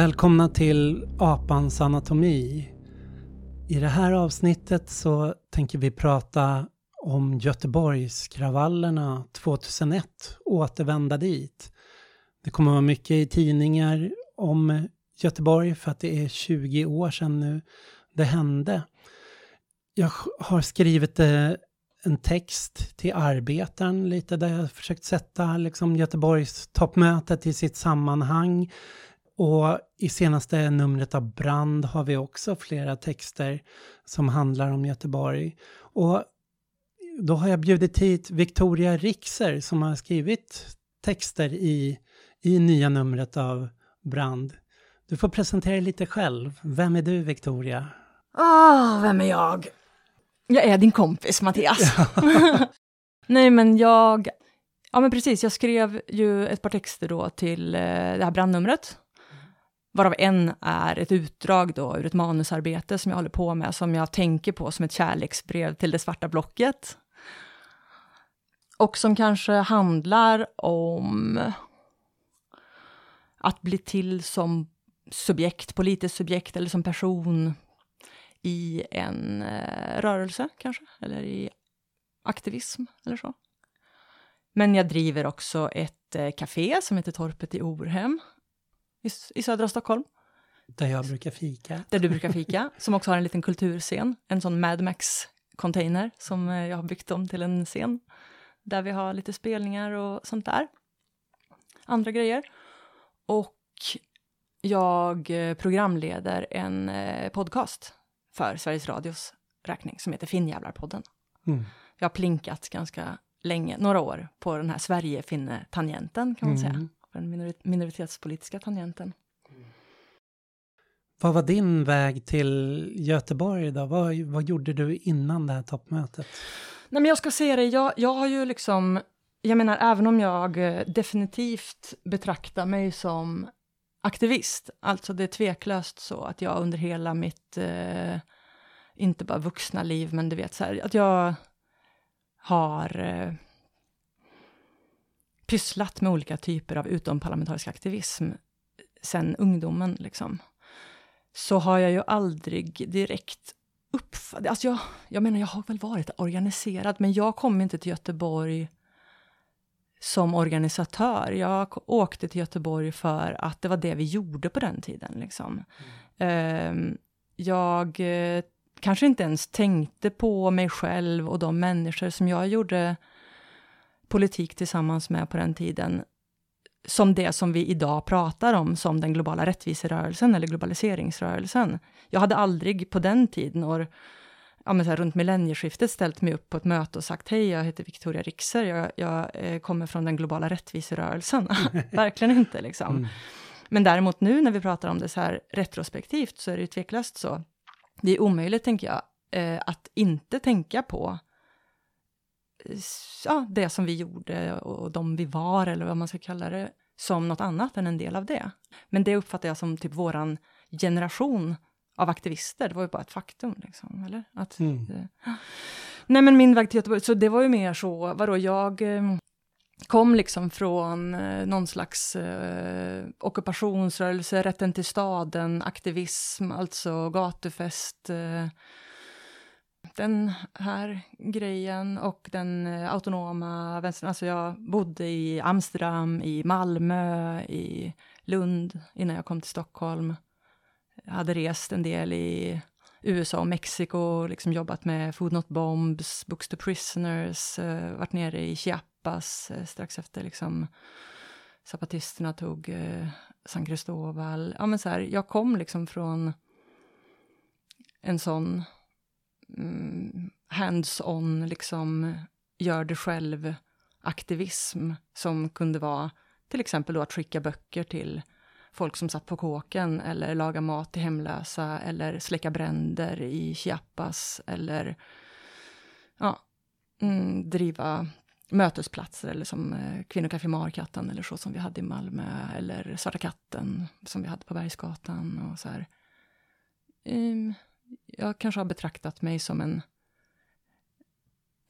Välkomna till Apans anatomi. I det här avsnittet så tänker vi prata om Göteborgskravallerna 2001, återvända dit. Det kommer vara mycket i tidningar om Göteborg för att det är 20 år sedan nu det hände. Jag har skrivit eh, en text till Arbetaren lite där jag försökt sätta liksom Göteborgs toppmötet i sitt sammanhang. Och i senaste numret av Brand har vi också flera texter som handlar om Göteborg. Och då har jag bjudit hit Victoria Rixer som har skrivit texter i, i nya numret av Brand. Du får presentera dig lite själv. Vem är du, Victoria? Ah, oh, vem är jag? Jag är din kompis, Mattias. Nej, men jag... Ja, men precis. Jag skrev ju ett par texter då till eh, det här brandnumret. Varav en är ett utdrag då ur ett manusarbete som jag håller på med, som jag tänker på som ett kärleksbrev till det svarta blocket. Och som kanske handlar om att bli till som subjekt, politiskt subjekt eller som person i en eh, rörelse kanske, eller i aktivism eller så. Men jag driver också ett eh, café som heter Torpet i Orhem i, i södra Stockholm. Där jag brukar fika. Där du brukar fika, som också har en liten kulturscen, en sån Mad Max-container som eh, jag har byggt om till en scen. Där vi har lite spelningar och sånt där. Andra grejer. Och jag eh, programleder en eh, podcast för Sveriges Radios räkning som heter Finnjävlarpodden. Mm. Jag har plinkat ganska länge, några år, på den här Sverige-finne-tangenten kan man mm. säga. Den minoritetspolitiska tangenten. Vad var din väg till Göteborg då? Vad, vad gjorde du innan det här toppmötet? Nej, men jag ska säga det, jag, jag har ju liksom, jag menar även om jag eh, definitivt betraktar mig som aktivist, alltså det är tveklöst så att jag under hela mitt, eh, inte bara vuxna liv, men du vet så här, att jag har eh, pysslat med olika typer av utomparlamentarisk aktivism sen ungdomen, liksom, så har jag ju aldrig direkt uppfattat... Alltså jag, jag menar, jag har väl varit organiserad, men jag kom inte till Göteborg som organisatör. Jag åkte till Göteborg för att det var det vi gjorde på den tiden. Liksom. Mm. Jag eh, kanske inte ens tänkte på mig själv och de människor som jag gjorde politik tillsammans med på den tiden, som det som vi idag pratar om som den globala rättviserörelsen eller globaliseringsrörelsen. Jag hade aldrig på den tiden, och, ja, men så här, runt millennieskiftet, ställt mig upp på ett möte och sagt hej, jag heter Victoria Rixer, jag, jag eh, kommer från den globala rättviserörelsen. Verkligen inte liksom. Mm. Men däremot nu när vi pratar om det så här retrospektivt så är det ju tveklöst så. Det är omöjligt, tänker jag, eh, att inte tänka på ja, det som vi gjorde och de vi var, eller vad man ska kalla det, som något annat än en del av det. Men det uppfattar jag som typ våran generation av aktivister, det var ju bara ett faktum. Liksom, eller? Att, mm. det, nej, men min väg till Göteborg, så det var ju mer så, vadå, jag eh, kom liksom från eh, någon slags eh, ockupationsrörelse, rätten till staden, aktivism, alltså gatufest, eh, den här grejen och den eh, autonoma vänstern. Alltså jag bodde i Amsterdam, i Malmö, i Lund innan jag kom till Stockholm. Jag hade rest en del i USA och Mexiko, liksom jobbat med Food Not Bombs, Books to Prisoners, eh, varit nere i Chiapas eh, strax efter liksom zapatisterna tog San Cristóbal. Ja, men så här, jag kom liksom från en sån Eh, hands-on, liksom gör det själv-aktivism som kunde vara till exempel då att skicka böcker till folk som satt på kåken eller laga mat till hemlösa eller släcka bränder i Chiapas eller ja, mm, driva mötesplatser eller som eh, Kvinnocafé Markatten eller så som vi hade i Malmö eller Svarta katten som vi hade på Bergsgatan och så här. Um, jag kanske har betraktat mig som en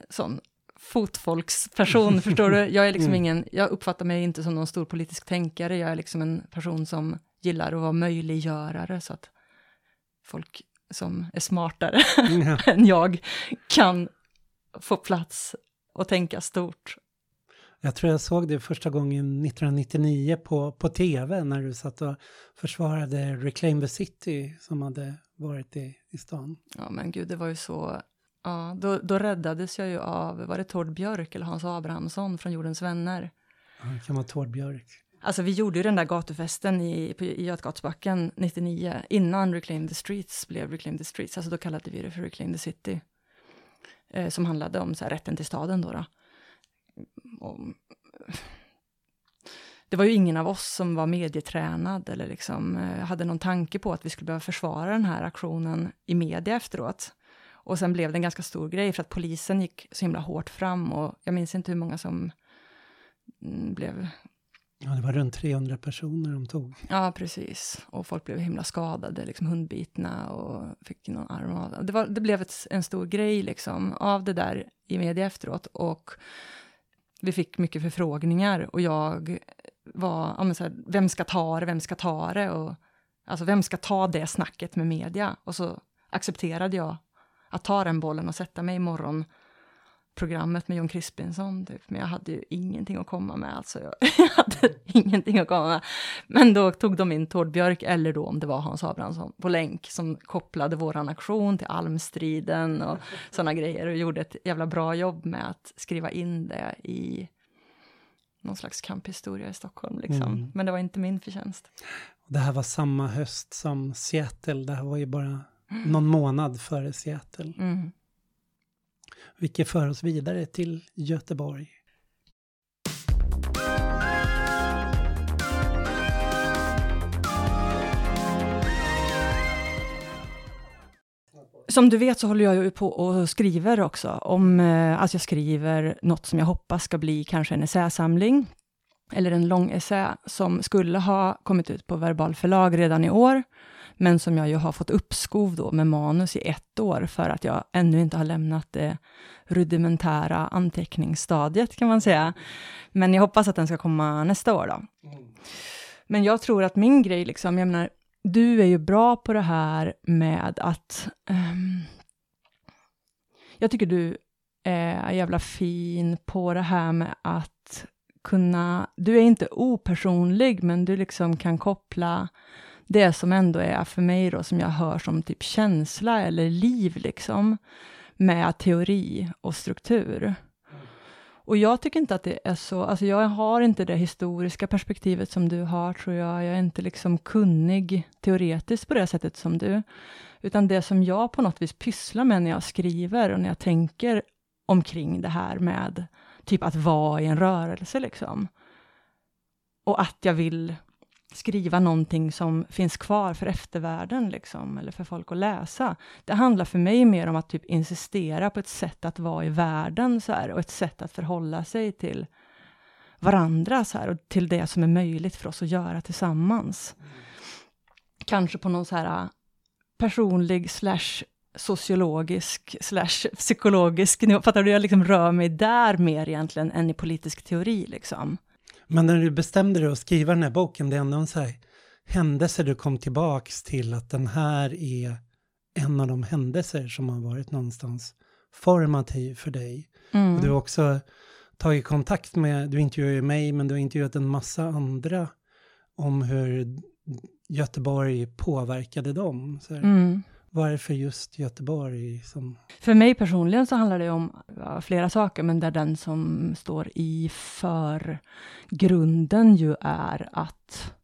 sån fotfolksperson, förstår du? Jag är liksom mm. ingen, jag uppfattar mig inte som någon stor politisk tänkare, jag är liksom en person som gillar att vara möjliggörare så att folk som är smartare Ja. än jag kan få plats och tänka stort. Jag tror jag såg det första gången 1999 på, på tv när du satt och försvarade Reclaim the City som hade varit i, i stan. Ja, men gud, det var ju så... Ja, då, då räddades jag ju av, var det Tord Björk eller Hans Abrahamsson från Jordens vänner? Ja, det kan vara Tord Björk. Alltså vi gjorde ju den där gatufesten i, på, i Götgatsbacken 99, innan Reclaim the Streets blev Reclaim the Streets, alltså då kallade vi det för Reclaim the City. Eh, som handlade om så här, rätten till staden då. då. Och, det var ju ingen av oss som var medietränad eller liksom eh, hade någon tanke på att vi skulle behöva försvara den här aktionen i media efteråt. Och sen blev det en ganska stor grej för att polisen gick så himla hårt fram och jag minns inte hur många som mm, blev Ja, det var runt 300 personer de tog. Ja, precis. Och folk blev himla skadade, liksom hundbitna och fick någon arm av. Det, var, det blev ett, en stor grej liksom av det där i media efteråt och vi fick mycket förfrågningar och jag var, ja men så här, vem ska ta det, vem ska ta det och alltså vem ska ta det snacket med media? Och så accepterade jag att ta den bollen och sätta mig i programmet med John Crispinson, typ. men jag hade ju ingenting att komma med. Alltså, jag, jag hade ingenting att komma med. Men då tog de in Tord Björk, eller då om det var Hans Abrahamsson, på länk, som kopplade våran aktion till almstriden och sådana grejer, och gjorde ett jävla bra jobb med att skriva in det i någon slags kamphistoria i Stockholm. Liksom. Mm. Men det var inte min förtjänst. Det här var samma höst som Seattle. Det här var ju bara någon månad före Seattle. Mm. Vilket för oss vidare till Göteborg. Som du vet så håller jag ju på och skriver också. Om, alltså jag skriver något som jag hoppas ska bli kanske en essäsamling. Eller en lång essä som skulle ha kommit ut på Verbal förlag redan i år. Men som jag ju har fått uppskov då med manus i ett år för att jag ännu inte har lämnat det rudimentära anteckningsstadiet kan man säga. Men jag hoppas att den ska komma nästa år då. Men jag tror att min grej, liksom, jag menar, du är ju bra på det här med att... Um, jag tycker du är jävla fin på det här med att kunna... Du är inte opersonlig, men du liksom kan koppla det som ändå är för mig då, som jag hör som typ känsla eller liv liksom, med teori och struktur. Och jag tycker inte att det är så, alltså jag har inte det historiska perspektivet som du har, tror jag. Jag är inte liksom kunnig teoretiskt på det sättet som du. Utan det som jag på något vis pysslar med när jag skriver och när jag tänker omkring det här med typ att vara i en rörelse liksom. Och att jag vill skriva någonting som finns kvar för eftervärlden, liksom, eller för folk att läsa. Det handlar för mig mer om att typ insistera på ett sätt att vara i världen, så här, och ett sätt att förhålla sig till varandra, så här, och till det som är möjligt för oss att göra tillsammans. Kanske på någon så här ah, personlig slash sociologisk slash psykologisk nivå. Fattar du? Jag liksom rör mig där mer egentligen än i politisk teori, liksom. Men när du bestämde dig att skriva den här boken, det är ändå en så här händelse du kom tillbaks till att den här är en av de händelser som har varit någonstans formativ för dig. Mm. Och du har också tagit kontakt med, du intervjuar ju mig, men du har intervjuat en massa andra om hur Göteborg påverkade dem. Mm. Varför just Göteborg som... För mig personligen så handlar det om flera saker, men där den som står i för grunden ju är att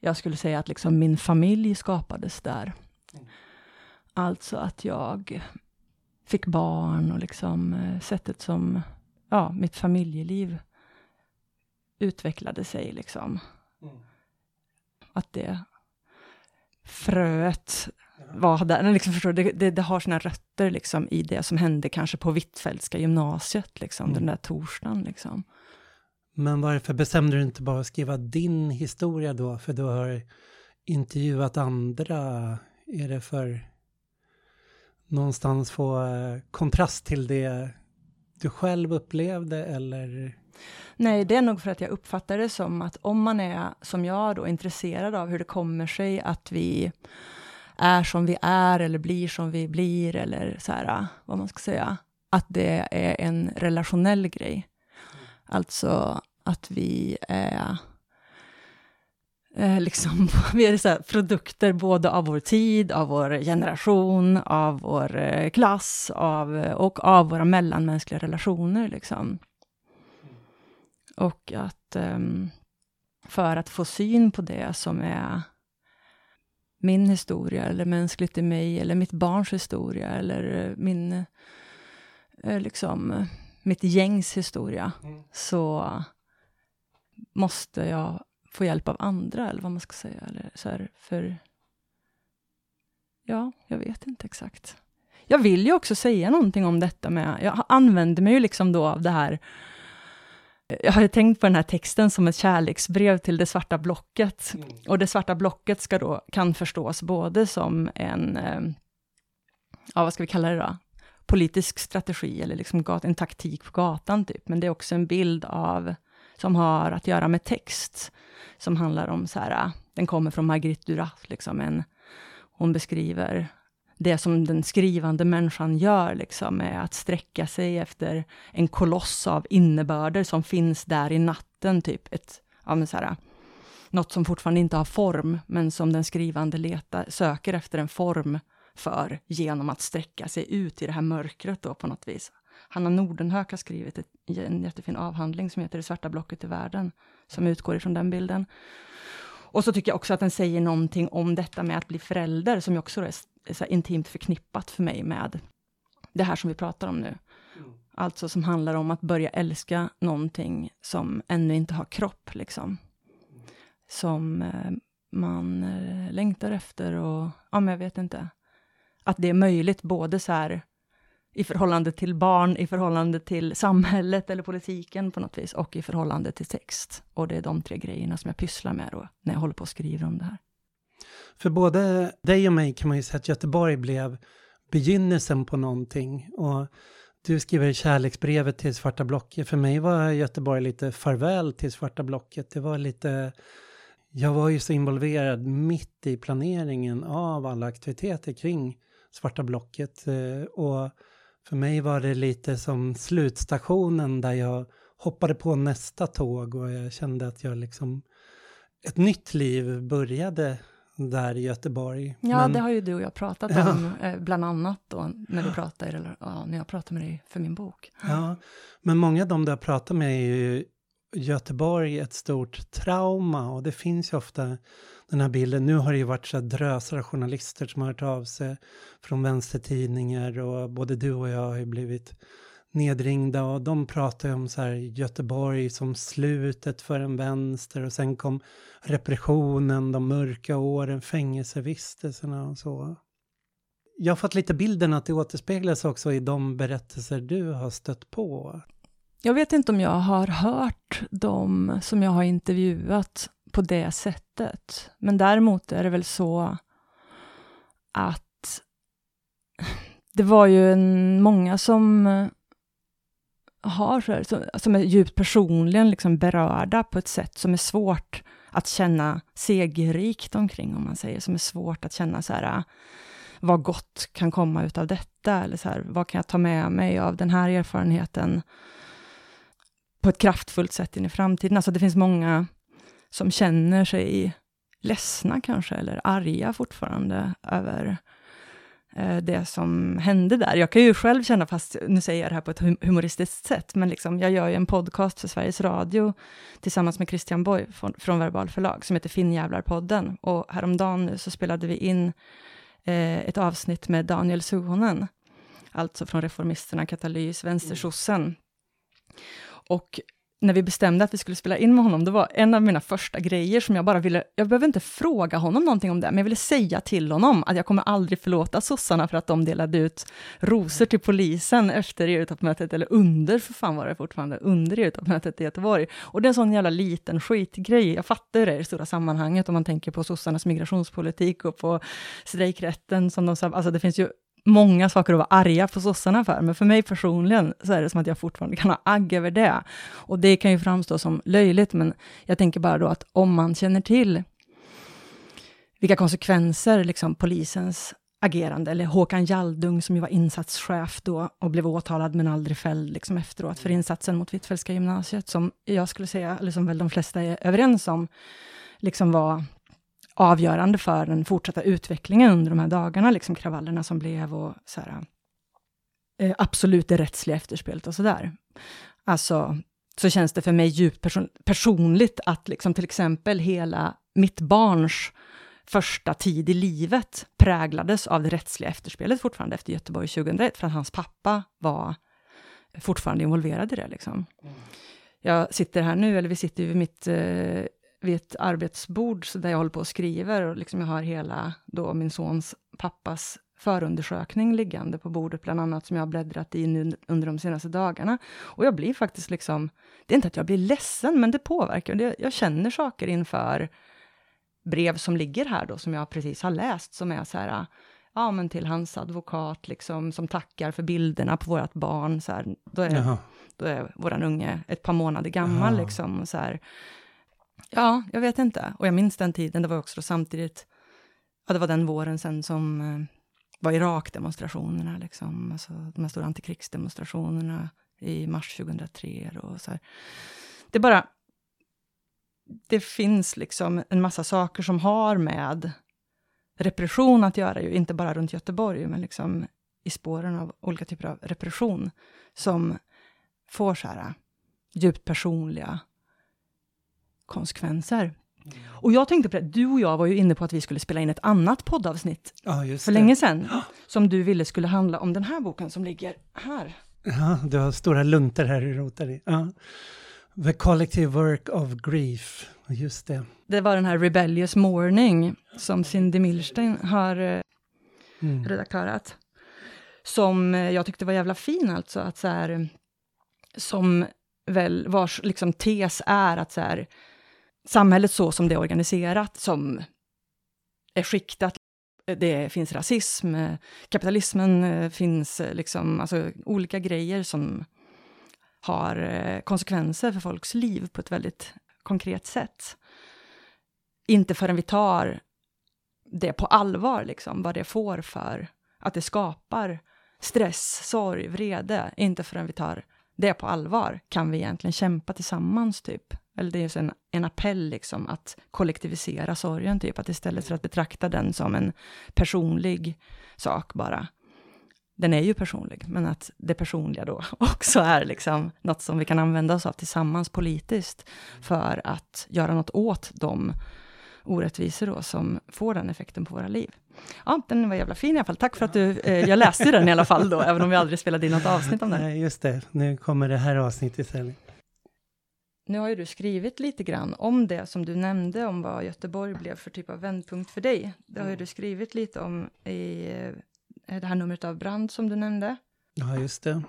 jag skulle säga att liksom min familj skapades där. Alltså att jag fick barn och liksom eh, sättet som ja, mitt familjeliv utvecklade sig. Liksom. Att det fröet var där. Liksom, förstår, det, det, det har sina rötter liksom, i det som hände kanske på Hvitfeldtska gymnasiet, liksom, Mm. den där torsdagen. Liksom. Men varför bestämde du inte bara att skriva din historia då? För du har intervjuat andra. Är det för någonstans få eh, kontrast till det du själv upplevde eller? Nej, det är nog för att jag uppfattar det som att om man är, som jag då, intresserad av hur det kommer sig att vi är som vi är, eller blir som vi blir, eller så här, vad man ska säga, att det är en relationell grej. Alltså att vi är eh, liksom, vi är så produkter både av vår tid, av vår generation, av vår eh, klass av, och av våra mellanmänskliga relationer. Liksom. Och att um, för att få syn på det som är min historia, eller mänskligt i mig, eller mitt barns historia, eller min, eh, liksom, mitt gängs historia, mm. så måste jag få hjälp av andra, eller vad man ska säga. Eller så här, för... Ja, jag vet inte exakt. Jag vill ju också säga någonting om detta med... Jag använder mig ju liksom då av det här... Jag har ju tänkt på den här texten som ett kärleksbrev till det svarta blocket. Mm. Och det svarta blocket ska då, kan förstås både som en... Eh, ja, vad ska vi kalla det då? Politisk strategi, eller liksom en taktik på gatan, typ. Men det är också en bild av som har att göra med text, som handlar om så här, den kommer från Marguerite Duras, liksom en, hon beskriver det som den skrivande människan gör, liksom, är att sträcka sig efter en koloss av innebörder som finns där i natten, typ ett, ja men så här, något som fortfarande inte har form, men som den skrivande letar, söker efter en form för, genom att sträcka sig ut i det här mörkret då på något vis. Hanna Nordenhök har skrivit ett, en jättefin avhandling som heter Det svarta blocket i världen, som utgår ifrån den bilden. Och så tycker jag också att den säger någonting om detta med att bli förälder, som ju också är, är så intimt förknippat för mig med det här som vi pratar om nu. Mm. Alltså som handlar om att börja älska någonting som ännu inte har kropp, liksom. Som eh, man eh, längtar efter och, ja men jag vet inte. Att det är möjligt både så här i förhållande till barn, i förhållande till samhället eller politiken på något vis, och i förhållande till text. Och det är de tre grejerna som jag pysslar med då, när jag håller på och skriver om det här. För både dig och mig kan man ju säga att Göteborg blev begynnelsen på någonting. Och du skriver kärleksbrevet till Svarta blocket. För mig var Göteborg lite farväl till Svarta blocket. Det var lite... Jag var ju så involverad mitt i planeringen av alla aktiviteter kring Svarta blocket. Eh, och för mig var det lite som slutstationen där jag hoppade på nästa tåg och jag kände att jag liksom... Ett nytt liv började där i Göteborg. Ja, Men, det har ju du och jag pratat ja. om, eh, bland annat då, när, du pratar, eller, ja, när jag pratar med dig för min bok. Ja, men många av dem du har pratat med är ju Göteborg ett stort trauma och det finns ju ofta den här bilden. Nu har det ju varit så drösar journalister som har hört av sig från vänstertidningar och både du och jag har ju blivit nedringda och de pratar ju om så här Göteborg som slutet för en vänster och sen kom repressionen, de mörka åren, fängelsevistelserna och så. Jag har fått lite bilden att det återspeglas också i de berättelser du har stött på. Jag vet inte om jag har hört de som jag har intervjuat på det sättet. Men däremot är det väl så att det var ju en, många som har, som, som är djupt personligen liksom berörda på ett sätt som är svårt att känna segerrikt omkring, om man säger, som är svårt att känna så här, ah, vad gott kan komma ut av detta, eller så här, vad kan jag ta med mig av den här erfarenheten på ett kraftfullt sätt in i framtiden. Alltså det finns många som känner sig ledsna kanske, eller arga fortfarande över eh, det som hände där. Jag kan ju själv känna, fast nu säger jag det här på ett humoristiskt sätt, men liksom, jag gör ju en podcast för Sveriges Radio tillsammans med Christian Boy från, från Verbal förlag, som heter Finnjävlarpodden. Och häromdagen nu så spelade vi in eh, ett avsnitt med Daniel Suhonen, alltså från Reformisterna, Katalys, vänstersossen. Och när vi bestämde att vi skulle spela in med honom, det var en av mina första grejer som jag bara ville, jag behöver inte fråga honom någonting om det, men jag ville säga till honom att jag kommer aldrig förlåta sossarna för att de delade ut rosor till polisen efter EU-toppmötet, eller under, för fan var det fortfarande, under EU-toppmötet i Göteborg. Och det är en sån jävla liten skitgrej, jag fattar det i det stora sammanhanget, om man tänker på sossarnas migrationspolitik och på strejkrätten som de sa, alltså det finns ju många saker att vara arga på sossarna för, men för mig personligen så är det som att jag fortfarande kan ha agg över det. Och det kan ju framstå som löjligt, men jag tänker bara då att om man känner till vilka konsekvenser liksom polisens agerande, eller Håkan Jaldung som ju var insatschef då och blev åtalad men aldrig fälld liksom efteråt för insatsen mot Hvitfeldtska gymnasiet, som jag skulle säga, eller som väl de flesta är överens om, liksom var avgörande för den fortsatta utvecklingen under de här dagarna, liksom kravallerna som blev och så här, eh, absolut det rättsliga efterspelet och sådär. Alltså, så känns det för mig djupt person personligt att liksom till exempel hela mitt barns första tid i livet präglades av det rättsliga efterspelet fortfarande efter Göteborg 2001, för att hans pappa var fortfarande involverad i det. Liksom. Mm. Jag sitter här nu, eller vi sitter vid mitt eh, vid ett arbetsbord så där jag håller på och skriver och liksom jag har hela då min sons pappas förundersökning liggande på bordet, bland annat, som jag har bläddrat i nu under de senaste dagarna. Och jag blir faktiskt liksom, det är inte att jag blir ledsen, men det påverkar. jag känner saker inför brev som ligger här då, som jag precis har läst, som är så här, ja men till hans advokat liksom, som tackar för bilderna på vårt barn, så här, då är, då är våran unge ett par månader gammal Jaha. liksom, så här. Ja, jag vet inte. Och jag minns den tiden, det var också samtidigt, ja det var den våren sen som eh, var Irak-demonstrationerna, liksom, alltså de här stora antikrigsdemonstrationerna i mars 2003 och så här. Det är bara, det finns liksom en massa saker som har med repression att göra, ju inte bara runt Göteborg, men liksom i spåren av olika typer av repression, som får så här eh, djupt personliga konsekvenser. Och jag tänkte på det, du och jag var ju inne på att vi skulle spela in ett annat poddavsnitt ja, för länge sedan, som du ville skulle handla om den här boken som ligger här. Ja, du har stora lunter här i rotar i. Ja. The Collective Work of Grief, just det. Det var den här Rebellious Morning som Cindy Milstein har eh, mm. redaktörat. Som eh, jag tyckte var jävla fin alltså, att så här, som väl vars liksom tes är att så här, samhället så som det är organiserat, som är skiktat, det finns rasism, kapitalismen eh, finns eh, liksom, alltså olika grejer som har eh, konsekvenser för folks liv på ett väldigt konkret sätt. Inte förrän vi tar det på allvar, liksom, vad det får för att det skapar stress, sorg, vrede. Inte förrän vi tar det på allvar kan vi egentligen kämpa tillsammans, typ. Eller det är en, en appell, liksom, att kollektivisera sorgen, typ. Att istället för att betrakta den som en personlig sak bara, den är ju personlig, men att det personliga då också är liksom något som vi kan använda oss av tillsammans politiskt för att göra något åt de orättvisor då som får den effekten på våra liv. Ja, den var jävla fin i alla fall. Tack för att du, eh, jag läste den i alla fall då, även om vi aldrig spelade in något avsnitt om den. Nej, just det. Nu kommer det här avsnittet istället. Nu har ju du skrivit lite grann om det som du nämnde, om vad Göteborg blev för typ av vändpunkt för dig. Det har ju du skrivit lite om i Eh, det här numret av Brand som du nämnde. Ja, just det.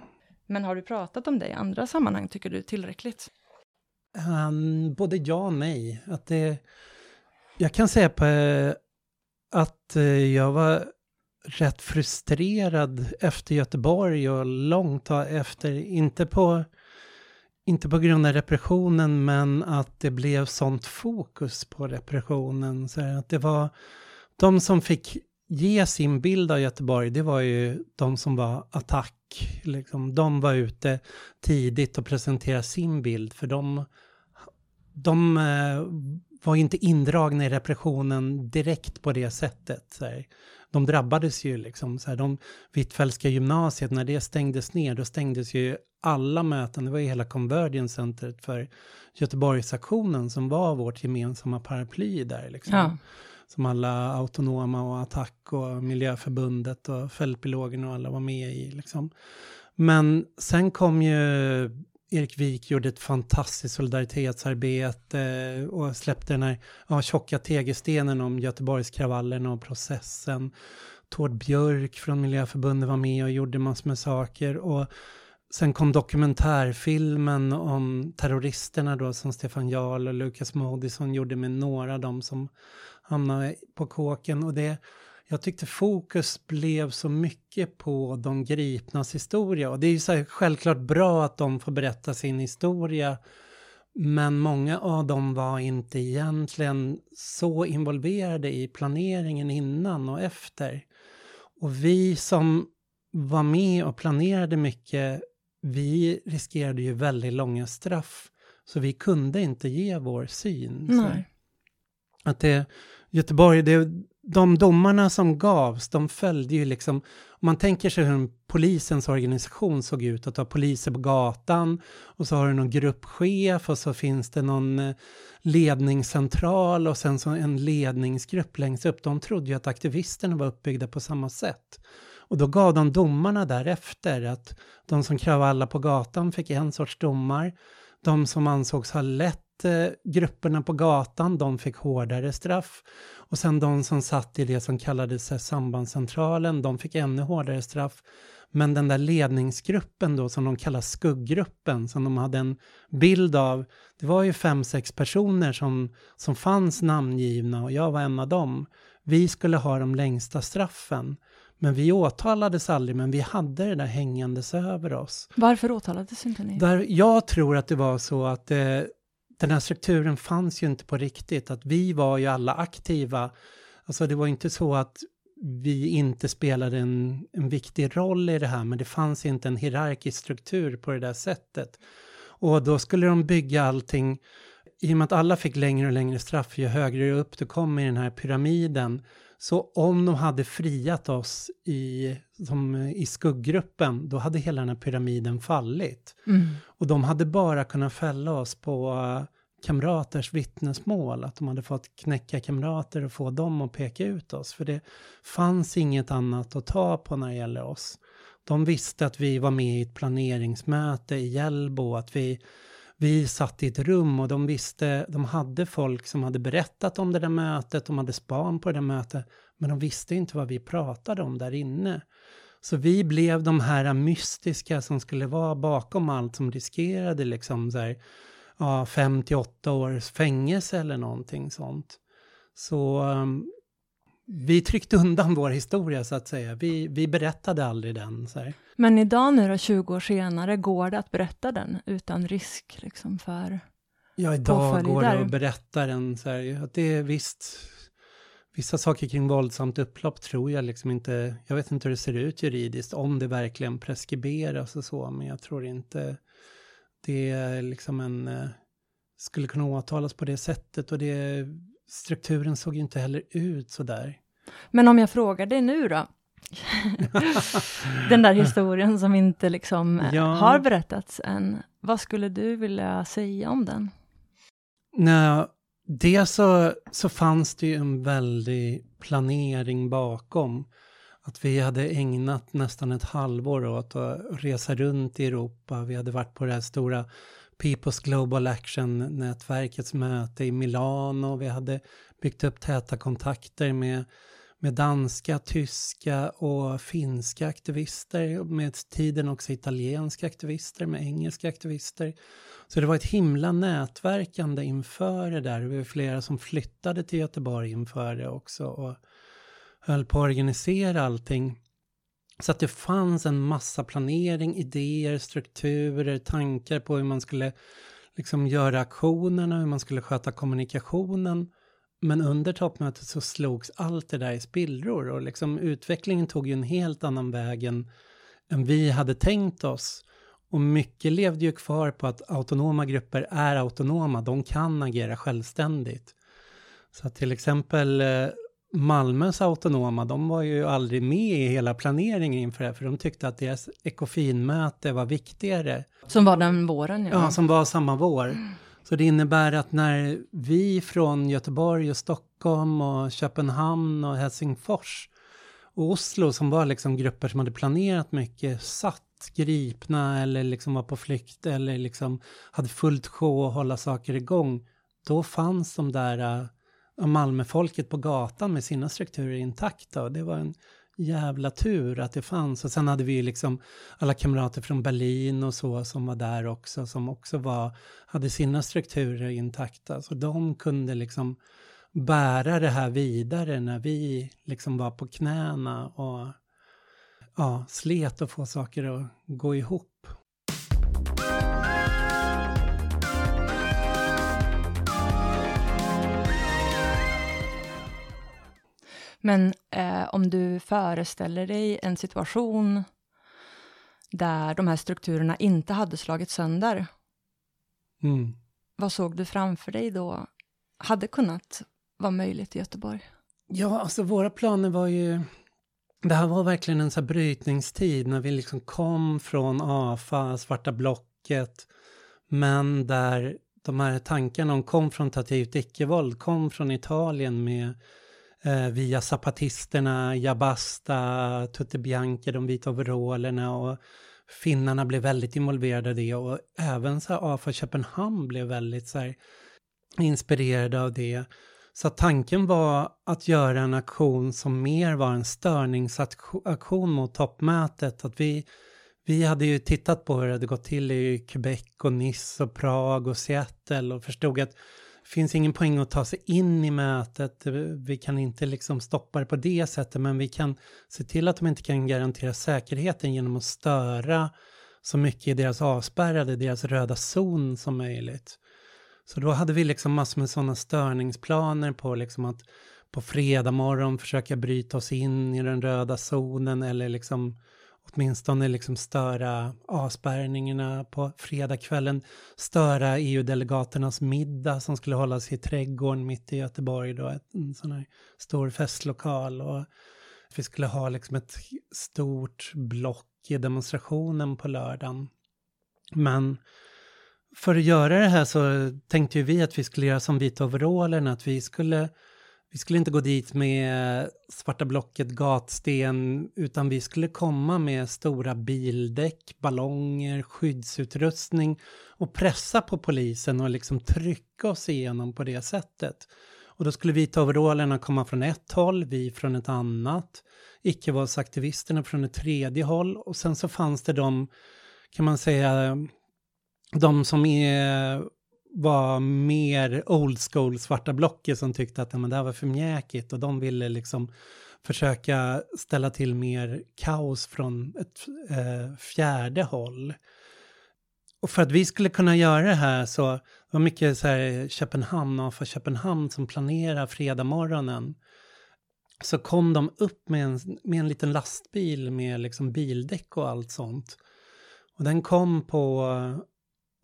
Men har du pratat om det i andra sammanhang, tycker du tillräckligt? Um, både ja och nej. Att det, jag kan säga på, att eh, jag var rätt frustrerad efter Göteborg och långt efter, inte på, inte på grund av repressionen, men att det blev sånt fokus på repressionen. Så att det var de som fick ge sin bild av Göteborg, det var ju de som var attack. Liksom, de var ute tidigt och presenterade sin bild, för de, de eh, var inte indragna i repressionen direkt på det sättet. Så här. De drabbades ju liksom, så här, de Hvitfeldtska gymnasiet, när det stängdes ner, då stängdes ju alla möten, det var ju hela Convergence Centret för Göteborgsaktionen som var vårt gemensamma paraply där. Liksom. Ja som alla autonoma och Attack och Miljöförbundet och Fältbiologerna och alla var med i. Liksom. Men sen kom ju Erik Wik gjorde ett fantastiskt solidaritetsarbete eh, och släppte den här ja, tjocka tegelstenen om Göteborgskravallerna och processen. Tord Björk från Miljöförbundet var med och gjorde massor med saker. Och sen kom dokumentärfilmen om terroristerna då som Stefan Jarl och Lukas Moodysson gjorde med några av dem som hamnade på kåken. Och det, jag tyckte fokus blev så mycket på de gripnas historia. Och det är ju så självklart bra att de får berätta sin historia. Men många av dem var inte egentligen så involverade i planeringen innan och efter. Och vi som var med och planerade mycket, vi riskerade ju väldigt långa straff. Så vi kunde inte ge vår syn. Att det, Göteborg, det, de domarna som gavs, de följde ju liksom, om man tänker sig hur polisens organisation såg ut, att du har poliser på gatan och så har du någon gruppchef och så finns det någon eh, ledningscentral och sen så en ledningsgrupp längst upp. De trodde ju att aktivisterna var uppbyggda på samma sätt. Och då gav de domarna därefter att de som kravallade på gatan fick en sorts domar. De som ansågs ha lett eh, grupperna på gatan, de fick hårdare straff. Och sen de som satt i det som kallades sambandscentralen, de fick ännu hårdare straff. Men den där ledningsgruppen då som de kallar skugggruppen, som de hade en bild av, det var ju fem, sex personer som, som fanns namngivna och jag var en av dem. Vi skulle ha de längsta straffen. Men vi åtalades aldrig, men vi hade det där hängandes över oss. Varför åtalades inte ni? Där, jag tror att det var så att eh, den här strukturen fanns ju inte på riktigt. Att vi var ju alla aktiva. Alltså det var inte så att vi inte spelade en, en viktig roll i det här, men det fanns inte en hierarkisk struktur på det där sättet. Och då skulle de bygga allting, i och med att alla fick längre och längre straff ju högre upp du kom i den här pyramiden, så om de hade friat oss i, som, i skugggruppen, då hade hela den här pyramiden fallit. Mm. Och de hade bara kunnat fälla oss på uh, kamraters vittnesmål, att de hade fått knäcka kamrater och få dem att peka ut oss. För det fanns inget annat att ta på när det gäller oss. De visste att vi var med i ett planeringsmöte i Hjällbo, att vi vi satt i ett rum och de visste, de hade folk som hade berättat om det där mötet, de hade span på det där mötet, men de visste inte vad vi pratade om där inne. Så vi blev de här mystiska som skulle vara bakom allt som riskerade liksom så här, ja, fem till åtta års fängelse eller någonting sånt. Så ehm, vi tryckte undan vår historia så att säga. Vi, vi berättade aldrig den. Men idag nu då, 20 år senare, går det att berätta den utan risk liksom för Ja, idag går det att berätta den. Så här, att det är visst, vissa saker kring våldsamt upplopp tror jag liksom inte, jag vet inte hur det ser ut juridiskt, om det verkligen preskriberas och så, men jag tror inte det är liksom en, eh, skulle kunna åtalas på det sättet och det, strukturen såg ju inte heller ut så där. Men om jag frågar dig nu då? Den där historien som inte liksom eh, Ja. har berättats än. Vad skulle du vilja säga om den? Nej, det så, så fanns det ju en väldig planering bakom. Att vi hade ägnat nästan ett halvår åt att resa runt i Europa. Vi hade varit på det här stora People's Global Action-nätverkets möte i Milano. Vi hade byggt upp täta kontakter med, med danska, tyska och finska aktivister. Med tiden också italienska aktivister, med engelska aktivister. Så det var ett himla nätverkande inför det där. Vi var flera som flyttade till Göteborg inför det också och höll på att organisera allting. Så att det fanns en massa planering, idéer, strukturer, tankar på hur man skulle liksom göra aktionerna, hur man skulle sköta kommunikationen. Men under toppmötet så slogs allt det där i spillror och liksom utvecklingen tog ju en helt annan väg än, än vi hade tänkt oss. Och mycket levde ju kvar på att autonoma grupper är autonoma, de kan agera självständigt. Så att till exempel eh, Malmös autonoma, de var ju aldrig med i hela planeringen inför det här, för de tyckte att deras ekofinmöte var viktigare. Som var den våren, ja. Ja, som var samma vår. Så det innebär att när vi från Göteborg och Stockholm och Köpenhamn och Helsingfors och Oslo som var liksom grupper som hade planerat mycket satt gripna eller liksom var på flykt eller liksom hade fullt sjå och hålla saker igång. Då fanns de där uh, Malmöfolket på gatan med sina strukturer intakta och det var en jävla tur att det fanns. Och sen hade vi liksom alla kamrater från Berlin och så som var där också, som också var, hade sina strukturer intakta. Så de kunde liksom bära det här vidare när vi liksom var på knäna och ja, slet och få saker att gå ihop. Men eh, om du föreställer dig en situation där de här strukturerna inte hade slagit sönder, mm. vad såg du framför dig då hade kunnat vara möjligt i Göteborg? Ja, alltså våra planer var ju... Det här var verkligen en så brytningstid när vi liksom kom från AFA, Svarta blocket, men där de här tankarna om konfrontativt icke-våld kom från Italien med eh, via zapatisterna, Jabasta, Tutte Bianchi, de vita overallerna och finnarna blev väldigt involverade i det och även så här AFA Köpenhamn blev väldigt så här inspirerade av det. Så tanken var att göra en aktion som mer var en störningsaktion mot toppmötet. Att vi, vi hade ju tittat på hur det hade gått till i Quebec och Nice och Prag och Seattle och förstod att finns ingen poäng att ta sig in i mötet. Vi kan inte liksom stoppa det på det sättet, men vi kan se till att de inte kan garantera säkerheten genom att störa så mycket i deras avspärrade, deras röda zon som möjligt. Så då hade vi liksom massor med sådana störningsplaner på liksom att på fredag morgon försöka bryta oss in i den röda zonen eller liksom åtminstone liksom störa avspärrningarna på fredagskvällen, störa EU-delegaternas middag som skulle hållas i trädgården mitt i Göteborg då, en sån här stor festlokal och vi skulle ha liksom ett stort block i demonstrationen på lördagen. Men för att göra det här så tänkte ju vi att vi skulle göra som vita overallerna, att vi skulle, vi skulle inte gå dit med svarta blocket, gatsten, utan vi skulle komma med stora bildäck, ballonger, skyddsutrustning och pressa på polisen och liksom trycka oss igenom på det sättet. Och då skulle vita overallerna komma från ett håll, vi från ett annat, icke-våldsaktivisterna från ett tredje håll och sen så fanns det de, kan man säga, de som är, var mer old school svarta blocket som tyckte att men det här var för mjäkigt och de ville liksom försöka ställa till mer kaos från ett eh, fjärde håll. Och för att vi skulle kunna göra det här så var mycket så här Köpenhamn, AFA Köpenhamn som planerar fredag morgonen. Så kom de upp med en, med en liten lastbil med liksom bildäck och allt sånt. Och den kom på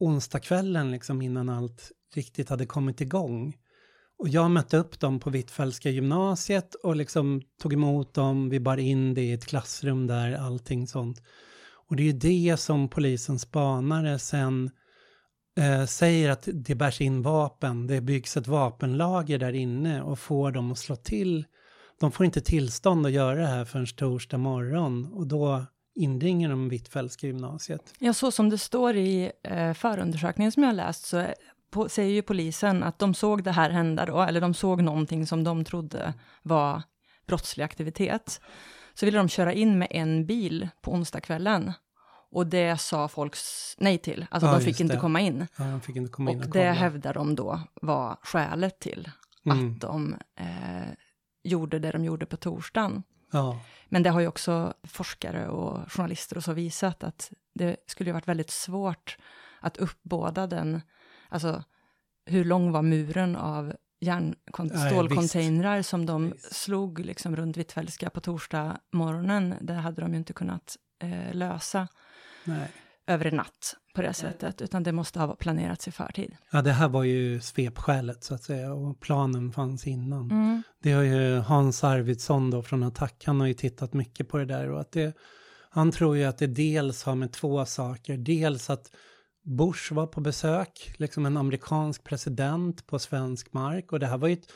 onsdagskvällen liksom innan allt riktigt hade kommit igång. Och jag mötte upp dem på Hvitfeldtska gymnasiet och liksom tog emot dem, vi bar in det i ett klassrum där, allting sånt. Och det är ju det som polisen spanare sen eh, säger att det bärs in vapen, det byggs ett vapenlager där inne och får dem att slå till. De får inte tillstånd att göra det här förrän torsdag morgon och då inringen om Hvitfeldtska gymnasiet. Ja, så som det står i eh, förundersökningen som jag läst, så på, säger ju polisen att de såg det här hända då, eller de såg någonting som de trodde var brottslig aktivitet. Så ville de köra in med en bil på onsdagskvällen. Och det sa folk nej till, alltså ja, de fick inte komma in. Ja, de fick inte komma och in och det hävdar de då var skälet till Mm. att de eh, gjorde det de gjorde på torsdagen. Ja, Men det har ju också forskare och journalister och så visat att det skulle ju varit väldigt svårt att uppbåda den, alltså hur lång var muren av stålcontainrar som de Visst. slog liksom runt Hvitfeldtska på torsdag morgonen. Det hade de ju inte kunnat eh, lösa nej. Över en natt på det sättet, utan det måste ha planerats i förtid. Ja, det här var ju svepskälet så att säga och planen fanns innan. Mm. Det har ju Hans Arvidsson då från Attack, han har ju tittat mycket på det där och att det, han tror ju att det dels har med två saker, dels att Bush var på besök, liksom en amerikansk president på svensk mark och det här var ju ett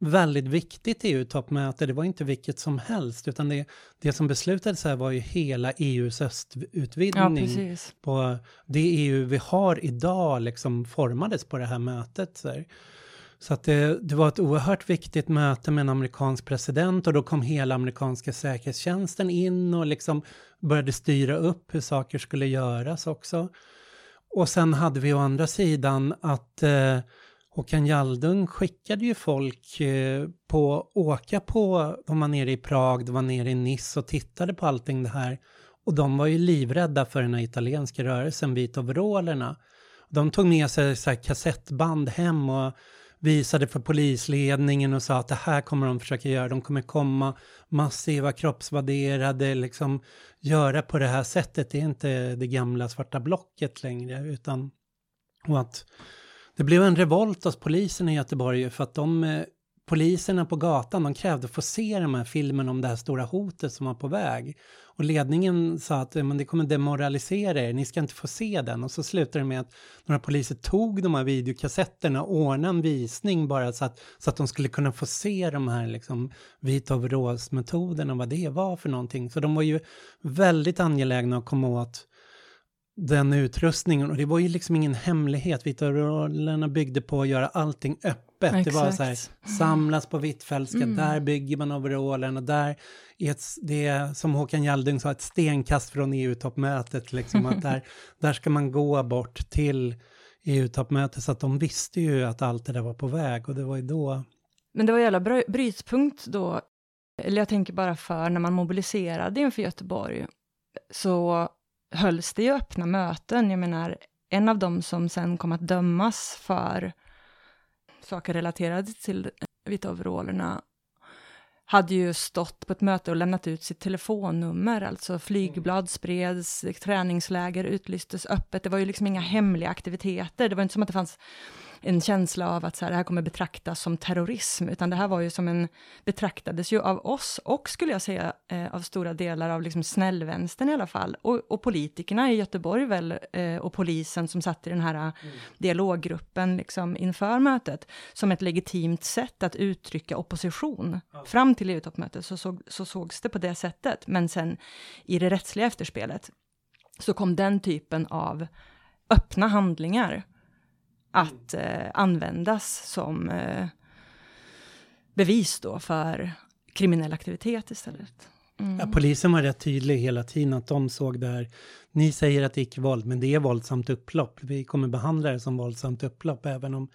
väldigt viktigt EU-toppmöte, det var inte vilket som helst utan det, det som beslutades här var ju hela EUs Ja, östutvidgning precis. på det EU vi har idag liksom formades på det här mötet. Så, här. så att det, det var ett oerhört viktigt möte med en amerikansk president och då kom hela amerikanska säkerhetstjänsten in och liksom började styra upp hur saker skulle göras också. Och sen hade vi å andra sidan att eh, Håkan Jaldung skickade ju folk eh, på att åka på, de var nere i Prag, de var nere i Nice och tittade på allting det här. Och de var ju livrädda för den här italienska rörelsen, vita overallerna. De tog med sig så kassettband hem och visade för polisledningen och sa att det här kommer de försöka göra. De kommer komma massiva kroppsvärderade, liksom göra på det här sättet. Det är inte det gamla svarta blocket längre, utan och att det blev en revolt hos polisen i Göteborg för att de eh, poliserna på gatan, de krävde att få se de här filmen om det här stora hotet som var på väg. Och ledningen sa att men det kommer demoralisera er, ni ska inte få se den. Och så slutade det med att några poliser tog de här videokassetterna och ordnade en visning bara så att, så att de skulle kunna få se de här liksom, metoderna och vad det var för någonting. Så de var ju väldigt angelägna att komma åt den utrustningen och det var ju liksom ingen hemlighet. Vita overallerna byggde på att göra allting öppet. Exakt. Det var så här, samlas på Hvitfeldtska, mm. där bygger man overallen och där är ett, det är som Håkan Jaldung sa, ett stenkast från EU-toppmötet. Liksom, att där, där ska man gå bort till EU-toppmötet. Så att de visste ju att allt det där var på väg och det var ju då... Men det var jävla brytpunkt då, eller jag tänker bara för när man mobiliserade inför Göteborg, så hölls det ju öppna möten. Jag menar, en av dem som sen kom att dömas för saker relaterade till vita overallerna hade ju stått på ett möte och lämnat ut sitt telefonnummer, alltså flygblad spreds, träningsläger utlystes öppet, det var ju liksom inga hemliga aktiviteter, det var inte som att det fanns en känsla av att så här, det här kommer betraktas som terrorism, utan det här var ju som en, betraktades ju av oss och skulle jag säga eh, av stora delar av liksom snällvänstern i alla fall, och, och politikerna i Göteborg väl, eh, och polisen som satt i den här mm. dialoggruppen liksom inför mötet, som ett legitimt sätt att uttrycka opposition. Ja. Fram till EU-toppmötet så, såg, så sågs det på det sättet, men sen i det rättsliga efterspelet så kom den typen av öppna handlingar att eh, användas som eh, bevis då för kriminell aktivitet istället. Mm. Ja, polisen var rätt tydlig hela tiden att de såg det här. Ni säger att det är icke-våld, men det är våldsamt upplopp. Vi kommer behandla det som våldsamt upplopp även om...